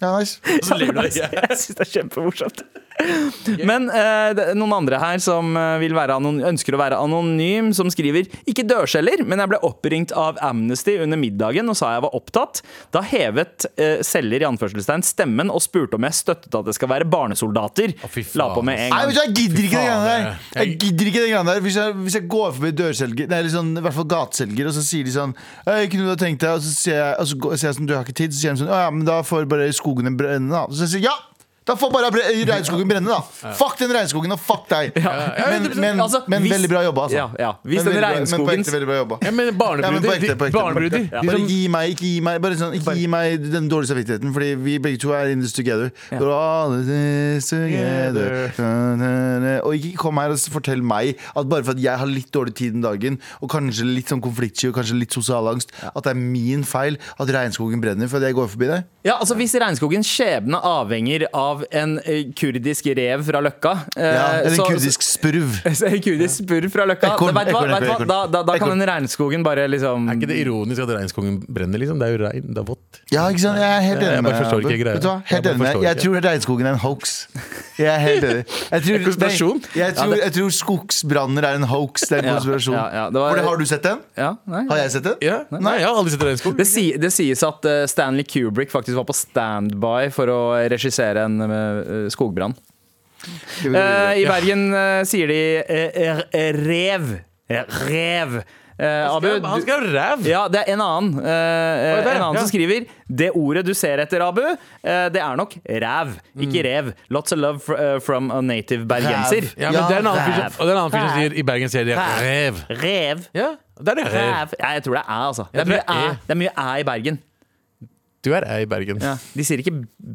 Ja, nice. Du av det. jeg syns det er kjempemorsomt. Men eh, noen andre her som eh, vil være anon ønsker å være anonym, som skriver Ikke dørselger, men jeg ble oppringt av Amnesty under middagen og sa jeg var opptatt. Da hevet eh, selger i anførselstegn stemmen og spurte om jeg støttet at det skal være barnesoldater. Å, fy faen. La på med en gang. Nei, jeg gidder ikke den der. Jeg gidder ikke den greia der Hvis jeg, hvis jeg går forbi dørselger Nei, sånn, i hvert fall gateselger, og så sier de sånn «Hei, Kunne du ha tenkt deg Og så sier jeg, og så går- sier jeg sånn, du har ikke tid, så sier de sånn Å ja, men da får bare skogene brenne, da. Så sier jeg ja! Da får bare regnskogen brenne, da. Fuck den regnskogen, og fuck deg. Men, men, Altså, men hvis- veldig bra jobba, altså. Ja, ja. Hvis Men den regnskogens veldig bra jobba. Ja, men barnebruder. ekte, barnebruder. Ja. Bare gi meg, ikke gi meg, bare sånn, ikke gi meg den dårlige samvittigheten, fordi vi begge to er in this together. All this together. Og ikke kom her og fortell meg at bare for at jeg har litt dårlig tid den dagen, og kanskje litt sånn konfliktsky og kanskje litt sosial angst, at det er min feil at regnskogen brenner fordi jeg går forbi deg. Ja, altså Hvis regnskogens skjebne avhenger av en eh, kurdisk rev fra Løkka eh, Ja, eller en kurdisk spurv. En kurdisk spurv fra Løkka. Ekorn, da, ekorn, hva? ekorn. Da, da, da kan Ekorn. den regnskogen bare liksom Er ikke det ironisk at regnskogen brenner, liksom? Det er jo regn, det er vått. Ja, ikke sant? Jeg er helt enig med deg. Jeg? Jeg Jeg tror regnskogen er en hoax. Jeg er helt enig. Jeg tror, konspirasjon? Jeg, tror, jeg tror skogsbranner er en hoax. Det er en konspirasjon. ja, ja, det var- For det, har du sett den? ja, nei. Har jeg sett den? Ja, Nei, jeg har aldri sett regnskog. Det, si, det sies at eh, Stanley Kubrick faktisk var på standby for å regissere en eh, skogbrann. Eh, I Bergen eh, sier de rev. Rev. Eh, Abu, Han skal skrev ræv! ja, det er en annen. eh, en annen ja. som skriver Det ordet du ser etter, Abu, eh, det er nok ræv, ikke Mm. rev. Lots of love from a native bergenser. Ja, men det er en annen fyr som- og det er en annen fyr som sier i Bergen sier de rev. Rev. Ja, det er det. Rev. Ræv. Ja, jeg tror det er æ, altså. Det er mye æ. det er mye æ i Bergen. Du er ei i Bergen. Ja. De sier ikke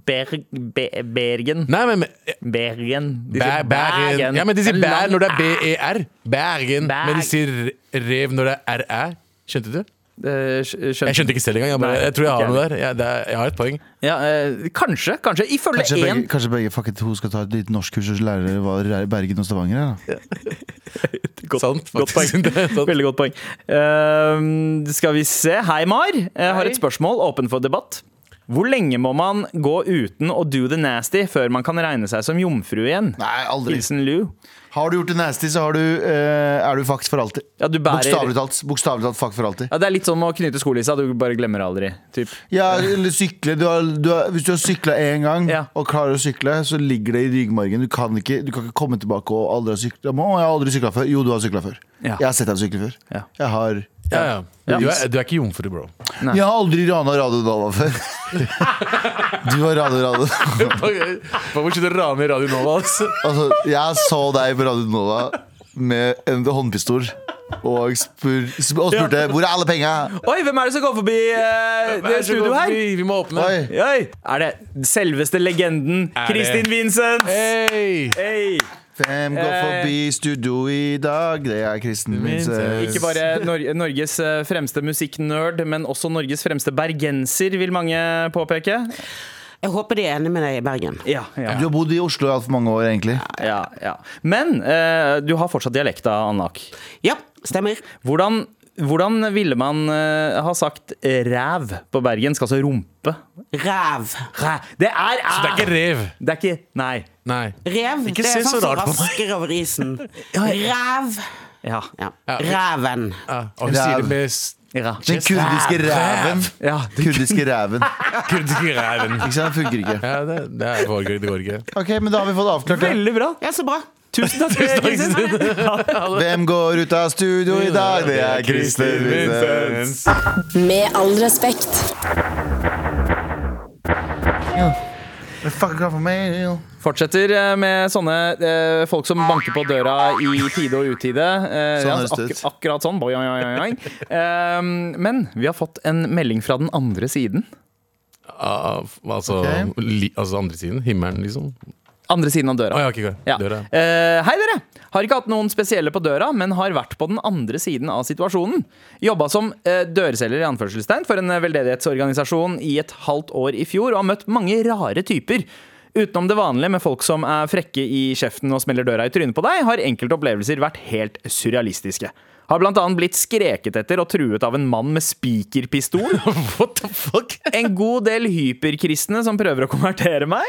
Berg, Be, Bergen. Nei, men men- Bergen. De sier Bergen. Ja, men de sier bær når det er. B-E-R. Bergen. Berg. Men de sier rev når det er R-æ. Skjønte du? Eh. Jeg skjønte ikke selv engang. Jeg, bare, Nei, jeg tror jeg har noe der. Jeg, det er, jeg har et poeng. Ja, eh, kanskje, kanskje. Ifølge Kanskje én begge, kanskje begge fuck it, hun skal ta et lite norskkurs og lære hva er Bergen og Stavanger er. Da. Godt, Sant, godt poeng. Veldig godt poeng. Uh, skal vi se. Hei, Mar. Jeg har et spørsmål åpen for debatt. Hvor lenge må man gå uten å do the nasty før man kan regne seg som jomfru igjen? Nei, aldri. Hilsen Lou. Har du gjort det nasty, så har du, uh, er du fucked for alltid. Ja, Bokstavelig talt. Talt fucked for alltid. ja, Det er litt sånn å knyte skolissa. Du bare glemmer aldri. Typ. Ja, eller sykle. Du har, du har, hvis du har sykla én gang Ja. og klarer å sykle, så ligger det i ryggmargen. Du kan ikke, du kan ikke komme tilbake og aldri ha sykla. Å, jeg har aldri sykla før. Jo, du har sykla før. Ja. Jeg har sett deg sykle før. Jeg har Ja, ja. Du, er, du er ikke jomfru, bro. Nei. Jeg har aldri rana Radio Nova før. du har Radio Radio. Hva må du rane Radio Nova? Altså? Altså, jeg så deg på Radio Nova med en håndpistol. Og, spur, spur, og spurte hvor er alle penga. Oi, hvem er det som går forbi uh, det studioet her? Vi, vi må åpne. Oi. Oi, Er det selveste legenden Kristin Vincent? Hei! Hey. Hvem går Eh. forbi studio i dag? Det er Kristen Vincent. Ikke bare Nor Norges eh, fremste musikknerd, men også Norges fremste bergenser, vil mange påpeke. Jeg håper de er enig med deg i Bergen. Ja, ja. Du har bodd i Oslo i altfor mange år, egentlig. ja, ja. Men eh, du har fortsatt dialekta, Annak. Ja, stemmer. Hvordan, hvordan ville man uh, ha sagt ræv på bergensk? Altså rumpe? Ræv. ræv. Det er æ! Så det er ikke rev. Det er ikke Nei. Nei. Rev, Ikke det er så sånn som rasker over isen. Ræv. Ja. Ja. Ræven. Ja, og hun sier det med ja. Den kurdiske ræven. ja. Kurdiske ræven. kurdiske ræven. Ikke sant? Det funker ikke. Ja, det, det, er, går det går ikke. Ok, men da har vi fått avklart det. Veldig bra. Ja, så bra. Tusen takk. Tusen Kristin. Hvem går ut av studio i dag? Det er Kristen Vincents. Med all respekt. Fortsetter eh, med sånne eh, folk som banker på døra i tide og utide. Eh, Sånn ja, høres det ut. ak akkurat sånn. Boing, boing, boing, boing. Eh, men vi har fått en melding fra den andre siden. Av, altså, okay. li, altså andre siden? Himmelen, liksom? Andre siden av døra. Oh, ja, okay, ok. Ja. Døra. Uh, hei dere! Har ikke hatt noen spesielle på døra, men har vært på den andre siden av situasjonen. Jobba som uh, dørselger i anførselstegn for en eh, veldedighetsorganisasjon i et halvt år i fjor, og har møtt mange rare typer. Utenom det vanlige med folk som er frekke i kjeften og smeller døra i trynet på deg, har enkelte opplevelser vært helt surrealistiske. Har annet blitt skreket etter og truet av en mann med spikerpistol. What the fuck? En god del hyperkristne som prøver å konvertere meg.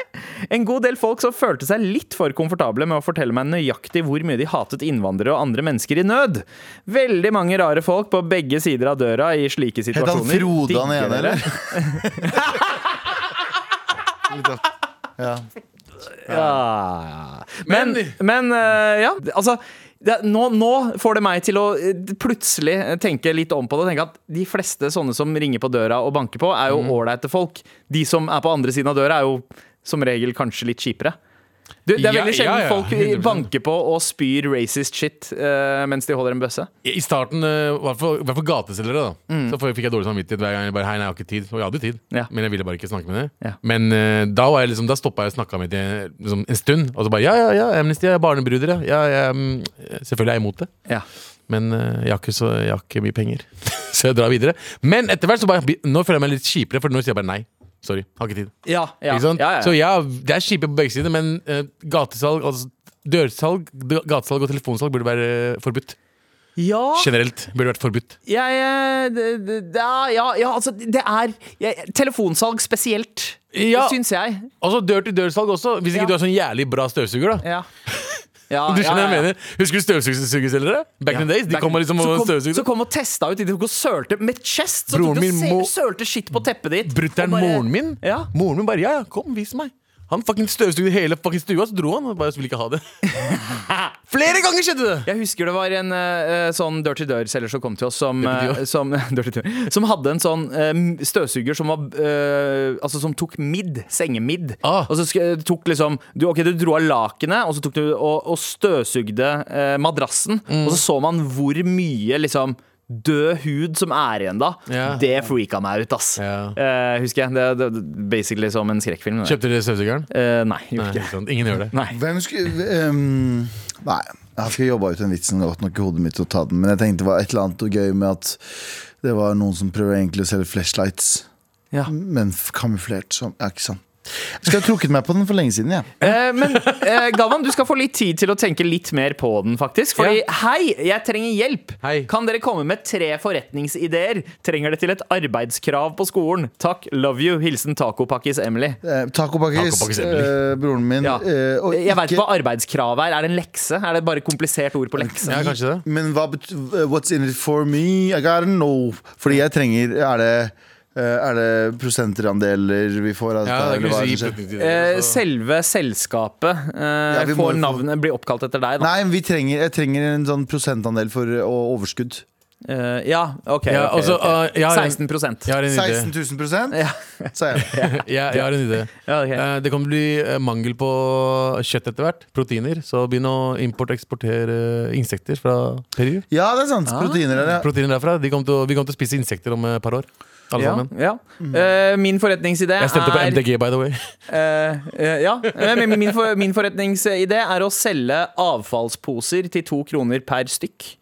En god del folk som følte seg litt for komfortable med å fortelle meg nøyaktig hvor mye de hatet innvandrere og andre mennesker i nød. Veldig mange rare folk på begge sider av døra i slike situasjoner. Het han. Frode han ene, eller? Ja. Ja. Men, men eh, ja, altså det, nå, nå får det meg til å eh, plutselig tenke litt om på det. tenke at De fleste sånne som ringer på døra og banker på, er jo ålreite folk. De som er på andre siden av døra, er jo som regel kanskje litt kjipere. Du, det er veldig sjelden ja, ja, folk banker på og spyr racist shit uh, mens de holder en bøsse. I starten, eh, i hvert fall- gateselgere, da. Mm. Så fikk jeg dårlig samvittighet hver gang jeg bare Hei, nei, jeg har ikke tid. Og jeg hadde tid, Ja. men jeg ville bare ikke snakke med. Ja. Men uh, da, var jeg liksom, da stoppa jeg og snakka med dem liksom, en stund. Og så bare Ja, ja, ja, Amnesty er ja. ja jeg, mm, selvfølgelig er jeg imot det. Ja. Men jeg, har ikke så, jeg har ikke mye penger. så jeg drar videre. Men etter hvert så bare Nå føler jeg meg litt kjipere, for nå sier jeg bare nei. Sorry, har ikke tid. Ja, ja, Ikke sant? ja, ja. Så ja, det er kjipe på begge sider, men eh, gatesalg, altså dørsalg, gatesalg og telefonsalg burde være forbudt. ja. Generelt burde vært forbudt. Jeg, eh, det, det, det er- ja, ja, altså, det er jeg, Telefonsalg spesielt, Ja. syns jeg. Altså dør-til-dør-salg også, hvis ikke Ja. du har sånn jævlig bra støvsuger. da Ja. Ja, Du skjønner ja, hva jeg mener? Husker du støvsugerselgere? Back in the days, De kom liksom og kom, så kom og testa ut. De tok og sølte med chest. Så Broren tok de og sølte skitt på teppet ditt. Brutter'n moren min Ja. Moren min bare ja, ja, kom, vis meg. Han fucking støvsugde hele fucking stua, så dro han. Og bare ville ikke ha det. Flere ganger skjedde det! Jeg husker det var en uh, sånn dør til dør-selger som kom til oss, som, uh, som, som hadde en sånn eh, støvsuger som var uh, Altså som tok midd. Sengemidd. Ah. Og så tok liksom du, Ok, du dro av lakenet, og så tok du og, og støvsugde madrassen. Mm. Og så så man hvor mye liksom død hud som er igjen da. yeah. Det freaka meg ut, ass. Yeah. Uh, husker jeg. Det, det basically som en skrekkfilm. det. Kjøpte dere støvsugeren? Uh, nei, Nei, gjorde nei, ikke det. sant. Ingen gjør det. Nei. Hvem skulle um, Nei, jeg har ikke jobba ut den vitsen godt nok i hodet mitt til å ta den. Men jeg tenkte det var et eller annet og gøy med at det var noen som prøver egentlig å selge flashlights, Ja. men kamuflert som Ja, ikke sant. Jeg skulle ha trukket meg på den for lenge siden, Ja. Eh, men eh, Galvan, du skal få litt tid til å tenke litt mer på den, faktisk. Fordi hei, jeg trenger hjelp. Hei. Kan dere komme med tre forretningsideer? Trenger det til et arbeidskrav på skolen? Takk, love you. Hilsen Tacopakkis Emily. Eh, Tacopakkis, taco eh, broren min. Ja. eh, og Jeg veit ikke- hva arbeidskrav er. Er det en lekse? Er det bare komplisert ord på lekse? Ja, kanskje det. Men hva betyr what's in it for me? I gotta know. Fordi jeg trenger Er det, er det prosenterandeler vi får av Ja, det eller hva du si det skjer? Eh, forretningsideer, så- selve selskapet eh, vi får navnet bli oppkalt etter deg, da. Nei, men vi trenger, jeg trenger en sånn prosentandel for eh, å overskudd. Uh, ja, OK. Ja, okay, også, okay. uh, jeg har en- 16 Jeg har en 16 000 prosent, Ja. sa jeg. Jeg, jeg har en idé. Ja, ok. Eh, Det å bli eh, mangel på kjøtt etter hvert. Proteiner. Så begynn å import-eksportere insekter fra Peru. Ja, det er sant. Proteiner er det Proteiner derfra. De kommer til vi kommer til å spise insekter om et par år. Alle Ja, sammen. ja. Uh, min forretningsidé Jeg stemte på er MDG, by the way. Uh, uh, ja, min, for, min forretningsidé er å selge avfallsposer til to kroner per stykk.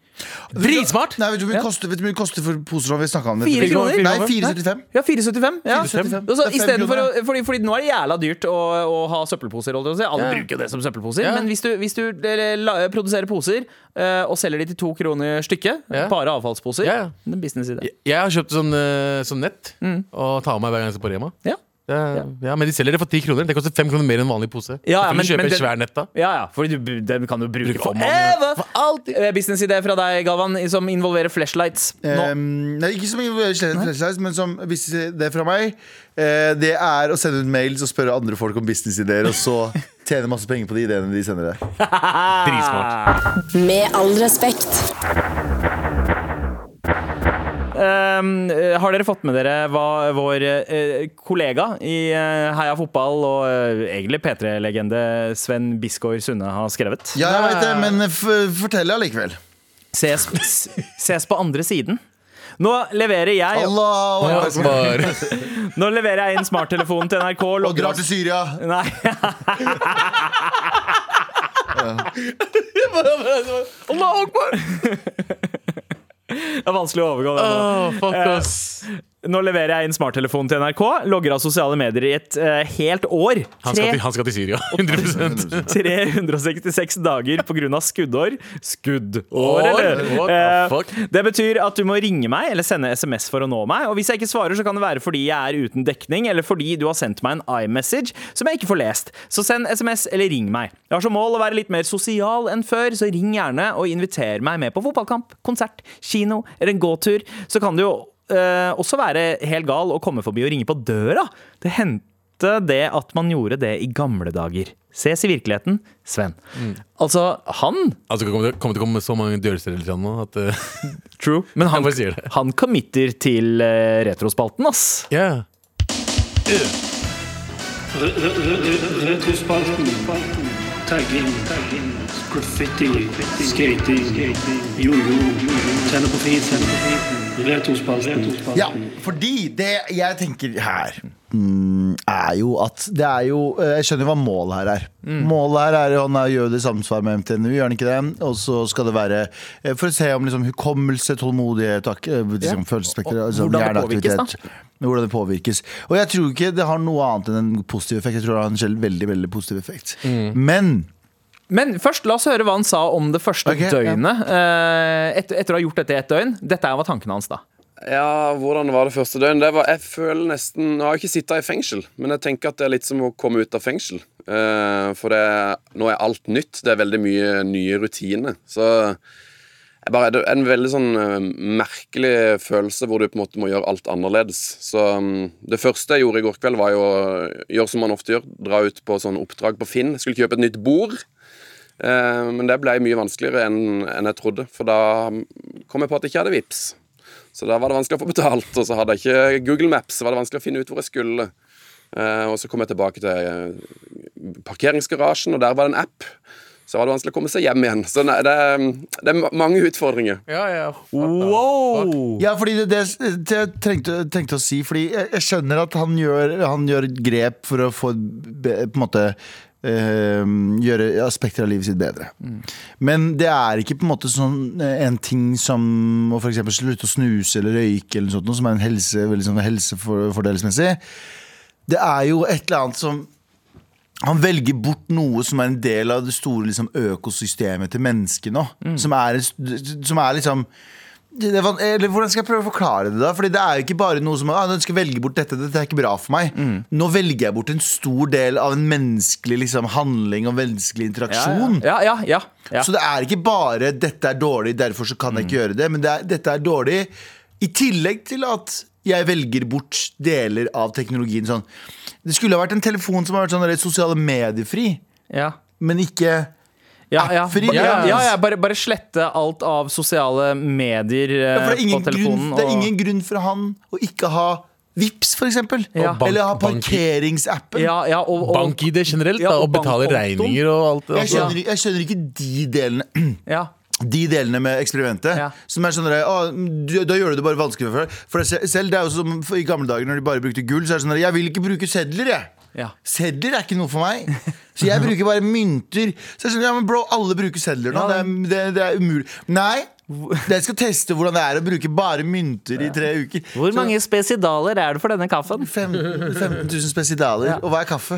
Dritsmart! Nei, vet du hvor mye det koster, vet du hvor mye koster for poser som vi snakka om? det? Fire kroner? Nei, 4,75. Ja, 4,75. Ja. 4,75. for så Det er å- fordi, fordi nå er det jævla dyrt å, å ha søppelposer. holdt jeg på å si. Alle Ja. bruker jo det som søppelposer. Ja. Men hvis du, hvis du eh, la, produserer poser eh, og selger de til to kroner stykket, Ja. bare avfallsposer, Ja, ja. det er en businessidé. Jeg- Jeg har kjøpt sånn, eh, sånn nett og tar med meg hver gang jeg skal på Rema. Ja. Det, ja. men de selger det for ti kroner. Det koster fem kroner mer enn vanlig pose. Ja, ja, men, men- kjøper men det- svær nett da. Ja, ja, for du, den kan du bruke Bruke for evig For alltid. Eh, Businessidé fra deg, Galvan, som involverer flashlights. Um, nei, ikke som involverer flashlights, men som businessidé det er fra meg. Uh, det er å sende ut mails og spørre andre folk om businessidéer, og så tjene masse penger på de ideene de sender deg. Dritsmart. Med all respekt. Um, eh, har dere fått med dere hva vår eh, kollega i eh, Heia Fotball og egentlig P3-legende Sven Bisgaard Sunde har skrevet? Ja, jeg vet det, men fortell allikevel. Ses, ses på andre siden. Nå leverer jeg Allah. Nå leverer jeg inn smarttelefonen til NRK. og drar til Syria. Nei. Allah akbar! Det er vanskelig å overgå det. Åh, fuck Eh, oss. Nå leverer jeg inn smarttelefonen til NRK, logger av sosiale medier i et uh, helt år. Han skal, til, han skal til Syria. 100 366 dager pga. skuddår. Skuddår, eller? Fuck? Det betyr at du må ringe meg eller sende SMS for å nå meg. Og hvis jeg ikke svarer, så kan det være fordi jeg er uten dekning, eller fordi du har sendt meg en iMessage som jeg ikke får lest. Så send SMS eller ring meg. Jeg har som mål å være litt mer sosial enn før, så ring gjerne og inviter meg med på fotballkamp, konsert, kino eller en gåtur. Så kan du jo eh, også være helt gal å komme forbi og ringe på døra. Det hendte det at man gjorde det i gamle dager. Ses i virkeligheten, Sven. Altså, han Altså, det kommer til kommer til å komme så mange dørsteder nå at uh, True. Men han, han committer til uh, retrospalten, ass. Ja. Retrospalten. Tagging. Graffiti. Skating. Jojo. Tenne på fisen. Retrospalten. Ja, fordi det jeg tenker her mm, er jo at det er jo eh, Jeg skjønner hva målet her er. Målet her er han er- gjør det i samsvar med MTNU, gjør han ikke det? Og så skal det være eh, for å se om liksom, hukommelse, tålmodighet, eh, liksom, følelsesspekter altså, hvordan det påvirkes, da. Hvordan det påvirkes. Og jeg tror ikke det har noe annet enn en positiv effekt. Jeg tror det har en veldig, veldig positiv effekt. Men Men først, la oss høre hva han sa om det første okay, døgnet. Ja. etter, etter å ha gjort dette i ett døgn. Dette var tankene hans da. Ja, hvordan var det første døgn? Det var, jeg føler nesten Nå har jeg ikke sittet i fengsel, men jeg tenker at det er litt som å komme ut av fengsel. Uh, for det, nå er alt nytt. Det er veldig mye nye rutiner. Så jeg bare, det er en veldig sånn eh, merkelig følelse hvor du på en måte må gjøre alt annerledes. Så um, det første jeg gjorde i går kveld, var jo å gjøre som man ofte gjør. Dra ut på sånn oppdrag på Finn. Jeg skulle kjøpe et nytt bord. Eh, men det ble mye vanskeligere enn jeg trodde, for da kom jeg på at jeg ikke hadde VIPs. Så da var det vanskelig å få betalt, og så hadde jeg ikke Google Maps. Så var det vanskelig å finne ut hvor jeg skulle. Eh, og så kom jeg tilbake til eh, parkeringsgarasjen, og der var det en app. Så var det vanskelig å komme seg hjem igjen. Så nei, det, er- det er mange utfordringer. Ja, ja. Wow! Ja, fordi det, det, det jeg trengte, tenkte å si Fordi jeg, jeg skjønner at han gjør, han gjør grep for å få på en måte gjøre aspekter av livet sitt bedre. Men det er ikke på en måte sånn eh, en ting som å eksempel slutte å snuse eller røyke, eller sånt, som er en helse, veldig sånn helsefordelsmessig. Det er jo et eller annet som han velger bort noe som er en del av det store liksom, økosystemet til mennesket nå. Som, er, som er liksom Hvordan skal jeg prøve å forklare det? da? Fordi Det er jo ikke bare noe som ah, «Jeg skal velge bort dette, dette er ikke bra for meg. Nå velger jeg bort en stor del av en menneskelig liksom, handling og menneskelig interaksjon. Ja, ja, ja. Så det er ikke bare 'dette er dårlig, derfor så kan jeg ikke gjøre det', men det er, dette er dårlig i tillegg til at jeg velger bort deler av teknologien. Sånn. Det skulle ha vært en telefon som har vært sånn sosiale mediefri, ja. men ikke Ja, ja. Ja, ja. ja. Bare, bare slette alt av sosiale medier på telefonen. grunn, det er og- ingen grunn for han å ikke ha Vips, for eksempel. Ja. Eller ha parkeringsappen. ja, ja, og, og, BankID generelt, Ja, da, og og betale regninger og alt. Jeg skjønner, jeg skjønner ikke de delene ja. De delene med eksperimentet Ja. Som er sånn at, «Å, du- Da gjør du det bare vanskeligere for deg For selv det er jo som for- i gamle dager Når de bare brukte gull Så er det sånn at, Jeg vil ikke bruke sedler jeg Ja. Sedler er ikke noe for meg. Så jeg bruker bare mynter. Så jeg er sånn, ja men bro, alle bruker sedler nå. Ja, det, det, det er umulig. Nei, jeg skal teste hvordan det er å bruke bare mynter i tre uker Hvor mange spesidaler er det for denne kaffen? 15 000 spesidaler Og hva er kaffe?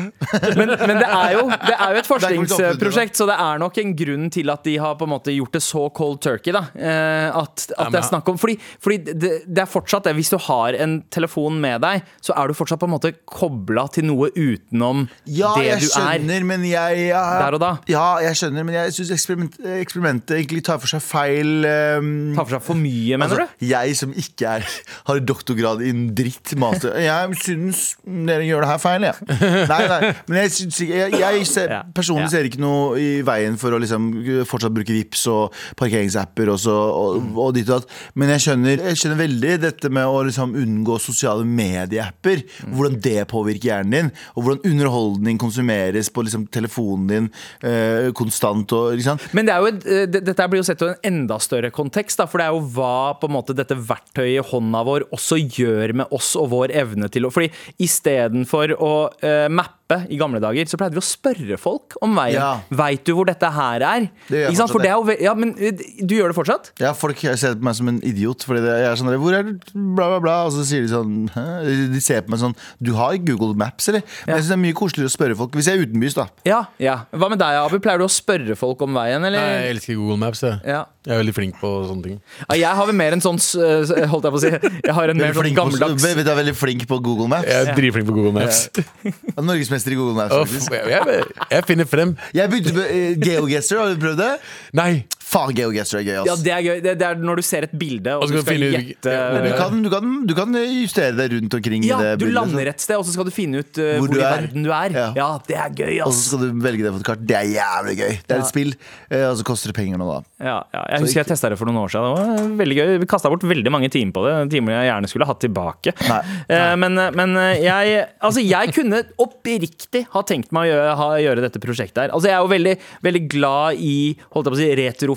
Men, men det, er jo, det er jo et forskningsprosjekt, så det er nok en grunn til at de har på en måte gjort det så cold turkey. da eh, At, at det er snakk om Fordi, fordi det, det er fortsatt det. Hvis du har en telefon med deg, så er du fortsatt på en måte kobla til noe utenom Ja, det jeg du er. skjønner, men jeg, jeg Der og da. Ja, jeg skjønner, men jeg syns eksperiment, eksperimentet egentlig tar for seg feil ehm, Ta for seg for mye, mener altså, Jeg som ikke er, har doktorgrad innen dritt master Jeg syns dere gjør det her feil, jeg. Nei, nei, men jeg, synes, jeg, jeg ser, personlig ser ikke noe i veien for å liksom fortsatt bruke Vips og parkeringsapper og, så, og, og ditt og datt. Men jeg skjønner, jeg skjønner veldig dette med å liksom unngå sosiale medieapper. Hvordan det påvirker hjernen din, og hvordan underholdning konsumeres på liksom telefonen din øh, konstant. Og, liksom. Men det et, eh, dette blir jo sett til en enda større kontekst. Da, for det er jo hva på en måte dette verktøyet i hånda vår også gjør med oss og vår evne til å Fordi istedenfor å uh, mappe i gamle dager, så pleide vi å spørre folk om veien. Ja. Veit du hvor dette her er? Det gjør jeg Ikke sant? For det er jo, ve- ja, men eh, du gjør det fortsatt? Ja, Folk ser på meg som en idiot. Fordi det, jeg er sånn Hvor er det? Bla, bla, bla. Og så sier de sånn Hæ? De ser på meg sånn Du har Google Maps, eller? Men jeg synes det er mye koseligere å spørre folk. Hvis jeg er utenbys, da. Ja, ja. Hva med deg, Abu? Pleier du å spørre folk om veien, Nei, jeg elsker Google Maps. Jeg. Ja. jeg er veldig flink på sånne ting. Ja, jeg har vel mer en sånn Holdt jeg på å si. Jeg har en mer sånn på, gammeldags du, er veldig flink på Google Maps. Jeg er dritflink på Google Maps. Jeg er Norgesmester i Google Maps. Faktisk jeg, jeg, jeg finner frem. Jeg begynte med uh, GeoGuessr. Har du prøvd det? Nei. Faen, GeoGuessr er gøy, ass. Ja, det er gøy. Det, det er når du ser et bilde, og, Og så du skal skal du finne gjette du, kan, du, kan, du kan justere deg rundt omkring Ja, det du bildet. lander et sted, og så skal du finne ut uh, Hvor hvor, i er. verden du er. Ja, Ja. det er gøy, ass. Og så skal du velge det på et kart. Det er jævlig gøy. Det er et spill, uh, og så koster det penger nå, da. Ja, ja. Jeg husker jeg testa det for noen år siden. Det var veldig gøy. Vi kasta bort veldig mange timer på det. Timer jeg gjerne skulle hatt tilbake. Nei. Eh, Men, men jeg, altså jeg kunne oppriktig ha tenkt meg å gjøre, ha, gjøre dette prosjektet her. Altså jeg er jo veldig, veldig glad i holdt jeg på å si,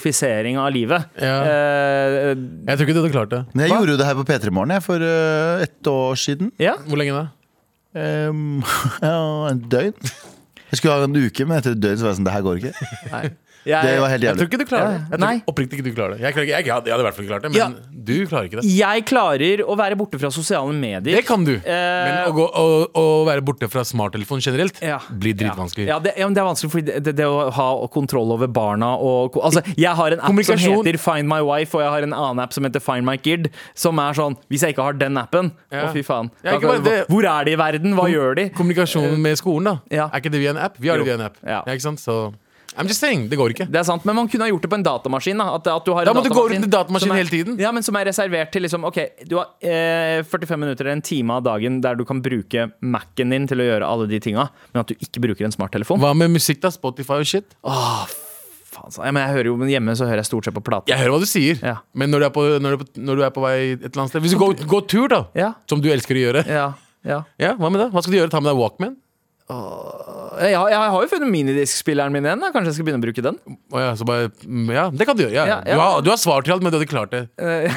retrofisering av livet. Ja. Eh, Jeg tror ikke du hadde klart det. Men jeg Hva? gjorde jo det her på P3 Morgen for uh, ett år siden. ja. Hvor lenge da? Um, ja, en døgn. Jeg skulle ha en uke, men etter et døgn så var jeg sånn Det her går ikke. Jeg, Det var helt jævlig. Jeg tror ikke du klarer det. Jeg tror ikke- oppriktig ikke du klarer det. Jeg, klarer ikke, jeg, hadde, jeg hadde i hvert fall ikke klart det, men Ja. du klarer ikke det. jeg klarer å være borte fra sosiale medier. Det kan du. Eh, Men å, gå, å, å være borte fra smarttelefon generelt Ja. blir dritvanskelig. Ja, det, ja, men det er vanskelig fordi det, det, det å ha kontroll over barna og Altså, jeg har en app som heter Find My Wife, og jeg har en annen app som heter Find My Kid, som er sånn Hvis jeg ikke har den appen, Ja. å fy faen. Ja, ikke bare det. Hvor er de i verden? Hva gjør de? Kommunikasjon med skolen, da. Ja. Er ikke det via en app? Vi har Jo. det via en app. Ja. ikke sant? Så I'm just saying, det går ikke. Det er sant, men man kunne ha gjort det på en datamaskin. Da, at, at du har Da må du gå rundt i datamaskin er- hele tiden. Ja, men som er reservert til liksom OK, du har eh, 45 minutter eller en time av dagen der du kan bruke Mac-en din til å gjøre alle de tinga, men at du ikke bruker en smarttelefon. Hva med musikk, da? Spotify og shit? Faen, så- ja, men jeg hører jo men Hjemme så hører jeg stort sett på plate. Jeg hører hva du sier, Ja. men når du, på, når, du på, når du er på vei et eller annet sted Hvis du går, går tur, da, Ja. som du elsker å gjøre, Ja, ja. Ja, hva med det? Hva skal du gjøre? Ta med deg Walkman? Jeg, har- jeg har jo funnet minidiskspilleren min igjen. Da. Kanskje jeg skal begynne å bruke den? Å ja, så bare, mm, ja, det kan du gjøre. Ja. Ja, ja. Du, har, du har svar til alt, men du hadde klart det.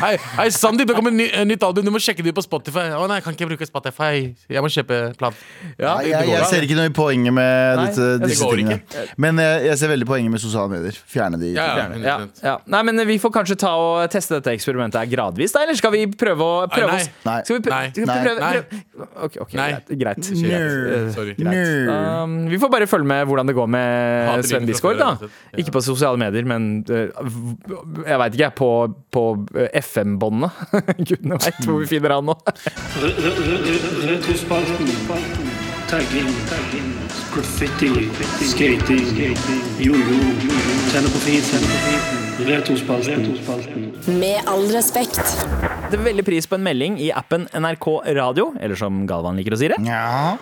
Hei, hei Sandeep, det kommer ny, et nytt album, du må sjekke det ut på Spotify. Å nei, jeg kan ikke bruke Spotify. Jeg må kjøpe plat. Ja, Nei, jeg, jeg ser ikke noe i poenget med Nei, dette, det disse går tingene. Men jeg, jeg ser veldig poenget med sosiale medier. Fjerne de. Ja, ja, Ja, ja. Nei, men Vi får kanskje ta og teste dette eksperimentet her gradvis, da? Eller skal vi prøve å prøve Nei, oss- nei. Skal vi prøve, Nei. skal vi Nei. prøve, Nei. prøve? Ok, ok, Nei. greit. greit. Sorry. Nerd. Um, vi får bare følge med hvordan det går med Sven Disgaard. da. Ikke på sosiale medier, men uh, jeg veit ikke. På, på uh, FM-båndene. Gudene veit hvor vi finner han nå. Re- re- re- Retrospalten. Tagging. Graffiti. Skating. Jojo. Tenne på fisen. Retrospalten. Med all respekt. Det er veldig pris på en melding i appen NRK Radio, eller som Galvan liker å si det. Ja.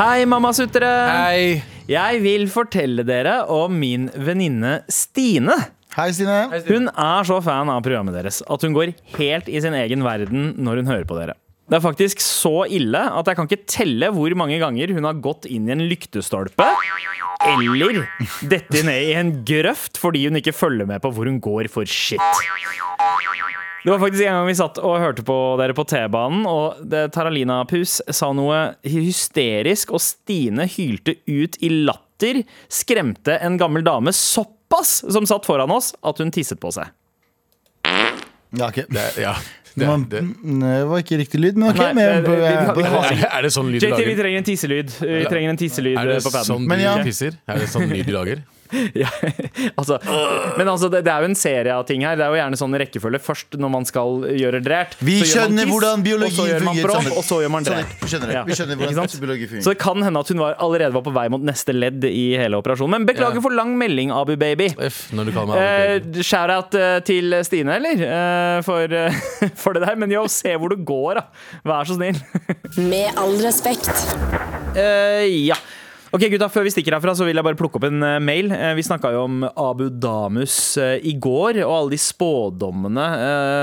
Hei, mammasuttere! Hei. Jeg vil fortelle dere om min venninne Stine. Hei, Stine. Hun er så fan av programmet deres at hun går helt i sin egen verden når hun hører på dere. Det er faktisk så ille at jeg kan ikke telle hvor mange ganger hun har gått inn i en lyktestolpe eller dette ned i en grøft fordi hun ikke følger med på hvor hun går for shit. Det var faktisk en gang vi satt og hørte på dere på T-banen, og Taralina Pus sa noe hysterisk, og Stine hylte ut i latter, skremte en gammel dame såpass som satt foran oss, at hun tisset på seg. Ja, ok. Det, ja. Det, Man, det. mm, det var ikke riktig lyd, men ok. Nei, men vi- vi- vi Er, er det sånn lyd du JT, vi trenger en tisselyd. Vi trenger en tisselyd på paden. sånn Men ja. Er det sånn lyd du lager? Ja, altså, men altså, det, det er jo en serie av ting her. Det er jo gjerne sånn rekkefølge først når man skal gjøre drært. Vi så gjør man tiss, hvordan biologi og så gjør man fungerer og så gjør man Sånn, drært. vi skjønner. Ja. Vi skjønner hvordan sant? biologi Så det kan hende at hun var, allerede var på vei mot neste ledd i hele operasjonen. Men beklager Ja. for lang melding, Abu Baby. F, Abu Baby. Eh, Shout-out eh, til Stine, eller? Eh, for, eh, for det der. Men jo, se hvor du går, da. Vær så snill. Med all respekt. Eh, ja. Ok, gutta, Før vi stikker herfra, så vil jeg bare plukke opp en eh, mail. Eh, vi snakka jo om Abu Damus eh, i går, og alle de spådommene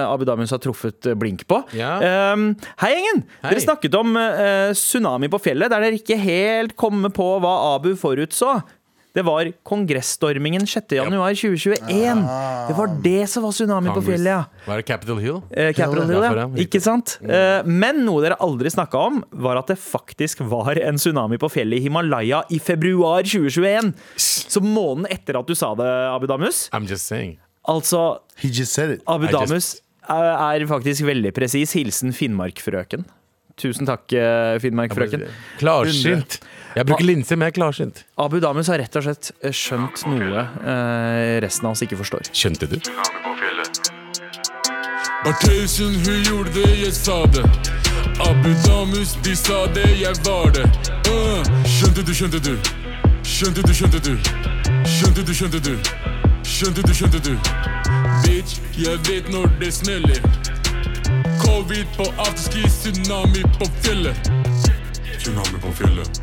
Abu Damus har truffet blink på. Ja. Eh, hei, gjengen! Hei. Dere snakket om tsunami på fjellet, der dere ikke helt kommer på hva Abu forutså. Det var kongressstormingen 6. januar 2021. Det var det som var tsunami på fjellet, ja. Hva er det? Capitol Hill? Eh, Capitol Hill, ja. ja. Ikke sant? Eh, men noe dere aldri snakka om, var at det faktisk var en tsunami på fjellet i Himalaya i februar 2021. Så måneden etter at du sa det, Abu Damus. I'm just saying. Altså, He just said it. Abu Damus er faktisk veldig presis. Hilsen Finnmarkfrøken. Tusen takk, Finnmark-frøken Klarsynt. Jeg bruker linser, men jeg er klarsynt. Abu Damus har rett og slett eh, skjønt noe eh, resten av oss ikke forstår. Skjønte du? Bartheusen, hun gjorde det, jeg sa det. Abu Damus, de sa det, jeg var det. Skjønte du, skjønte du? Skjønte du, skjønte du? Skjønte du, skjønte du? Skjønte du, skjønte du? Bitch, jeg vet når det smeller. Covid på afterski, tsunami på fjellet. Tsunami på fjellet.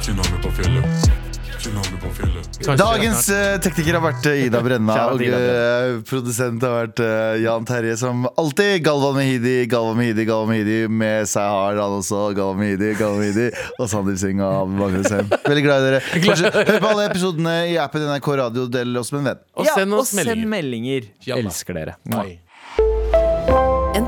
Tsunami på fjellet. Tsunami på fjellet. Dagens eh, tekniker har vært eh, Ida Brenna, og Ida eh, produsent har vært eh, Jan Terje, som alltid. Galvan Mehidi, Galvan Mehidi, Galvan Mehidi. Med seg har han også Galvan Mehidi, Galvan Mehidi og Sandeep Singh og Magnus Heim. Veldig glad i dere. Fortsett- Hør på alle episodene i appen NRK Radio. Del oss med en venn. Og send oss meldinger. meldinger. Elsker dere. Nei.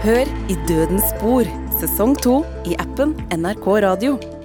Hør i Dødens spor, sesong to i appen NRK Radio.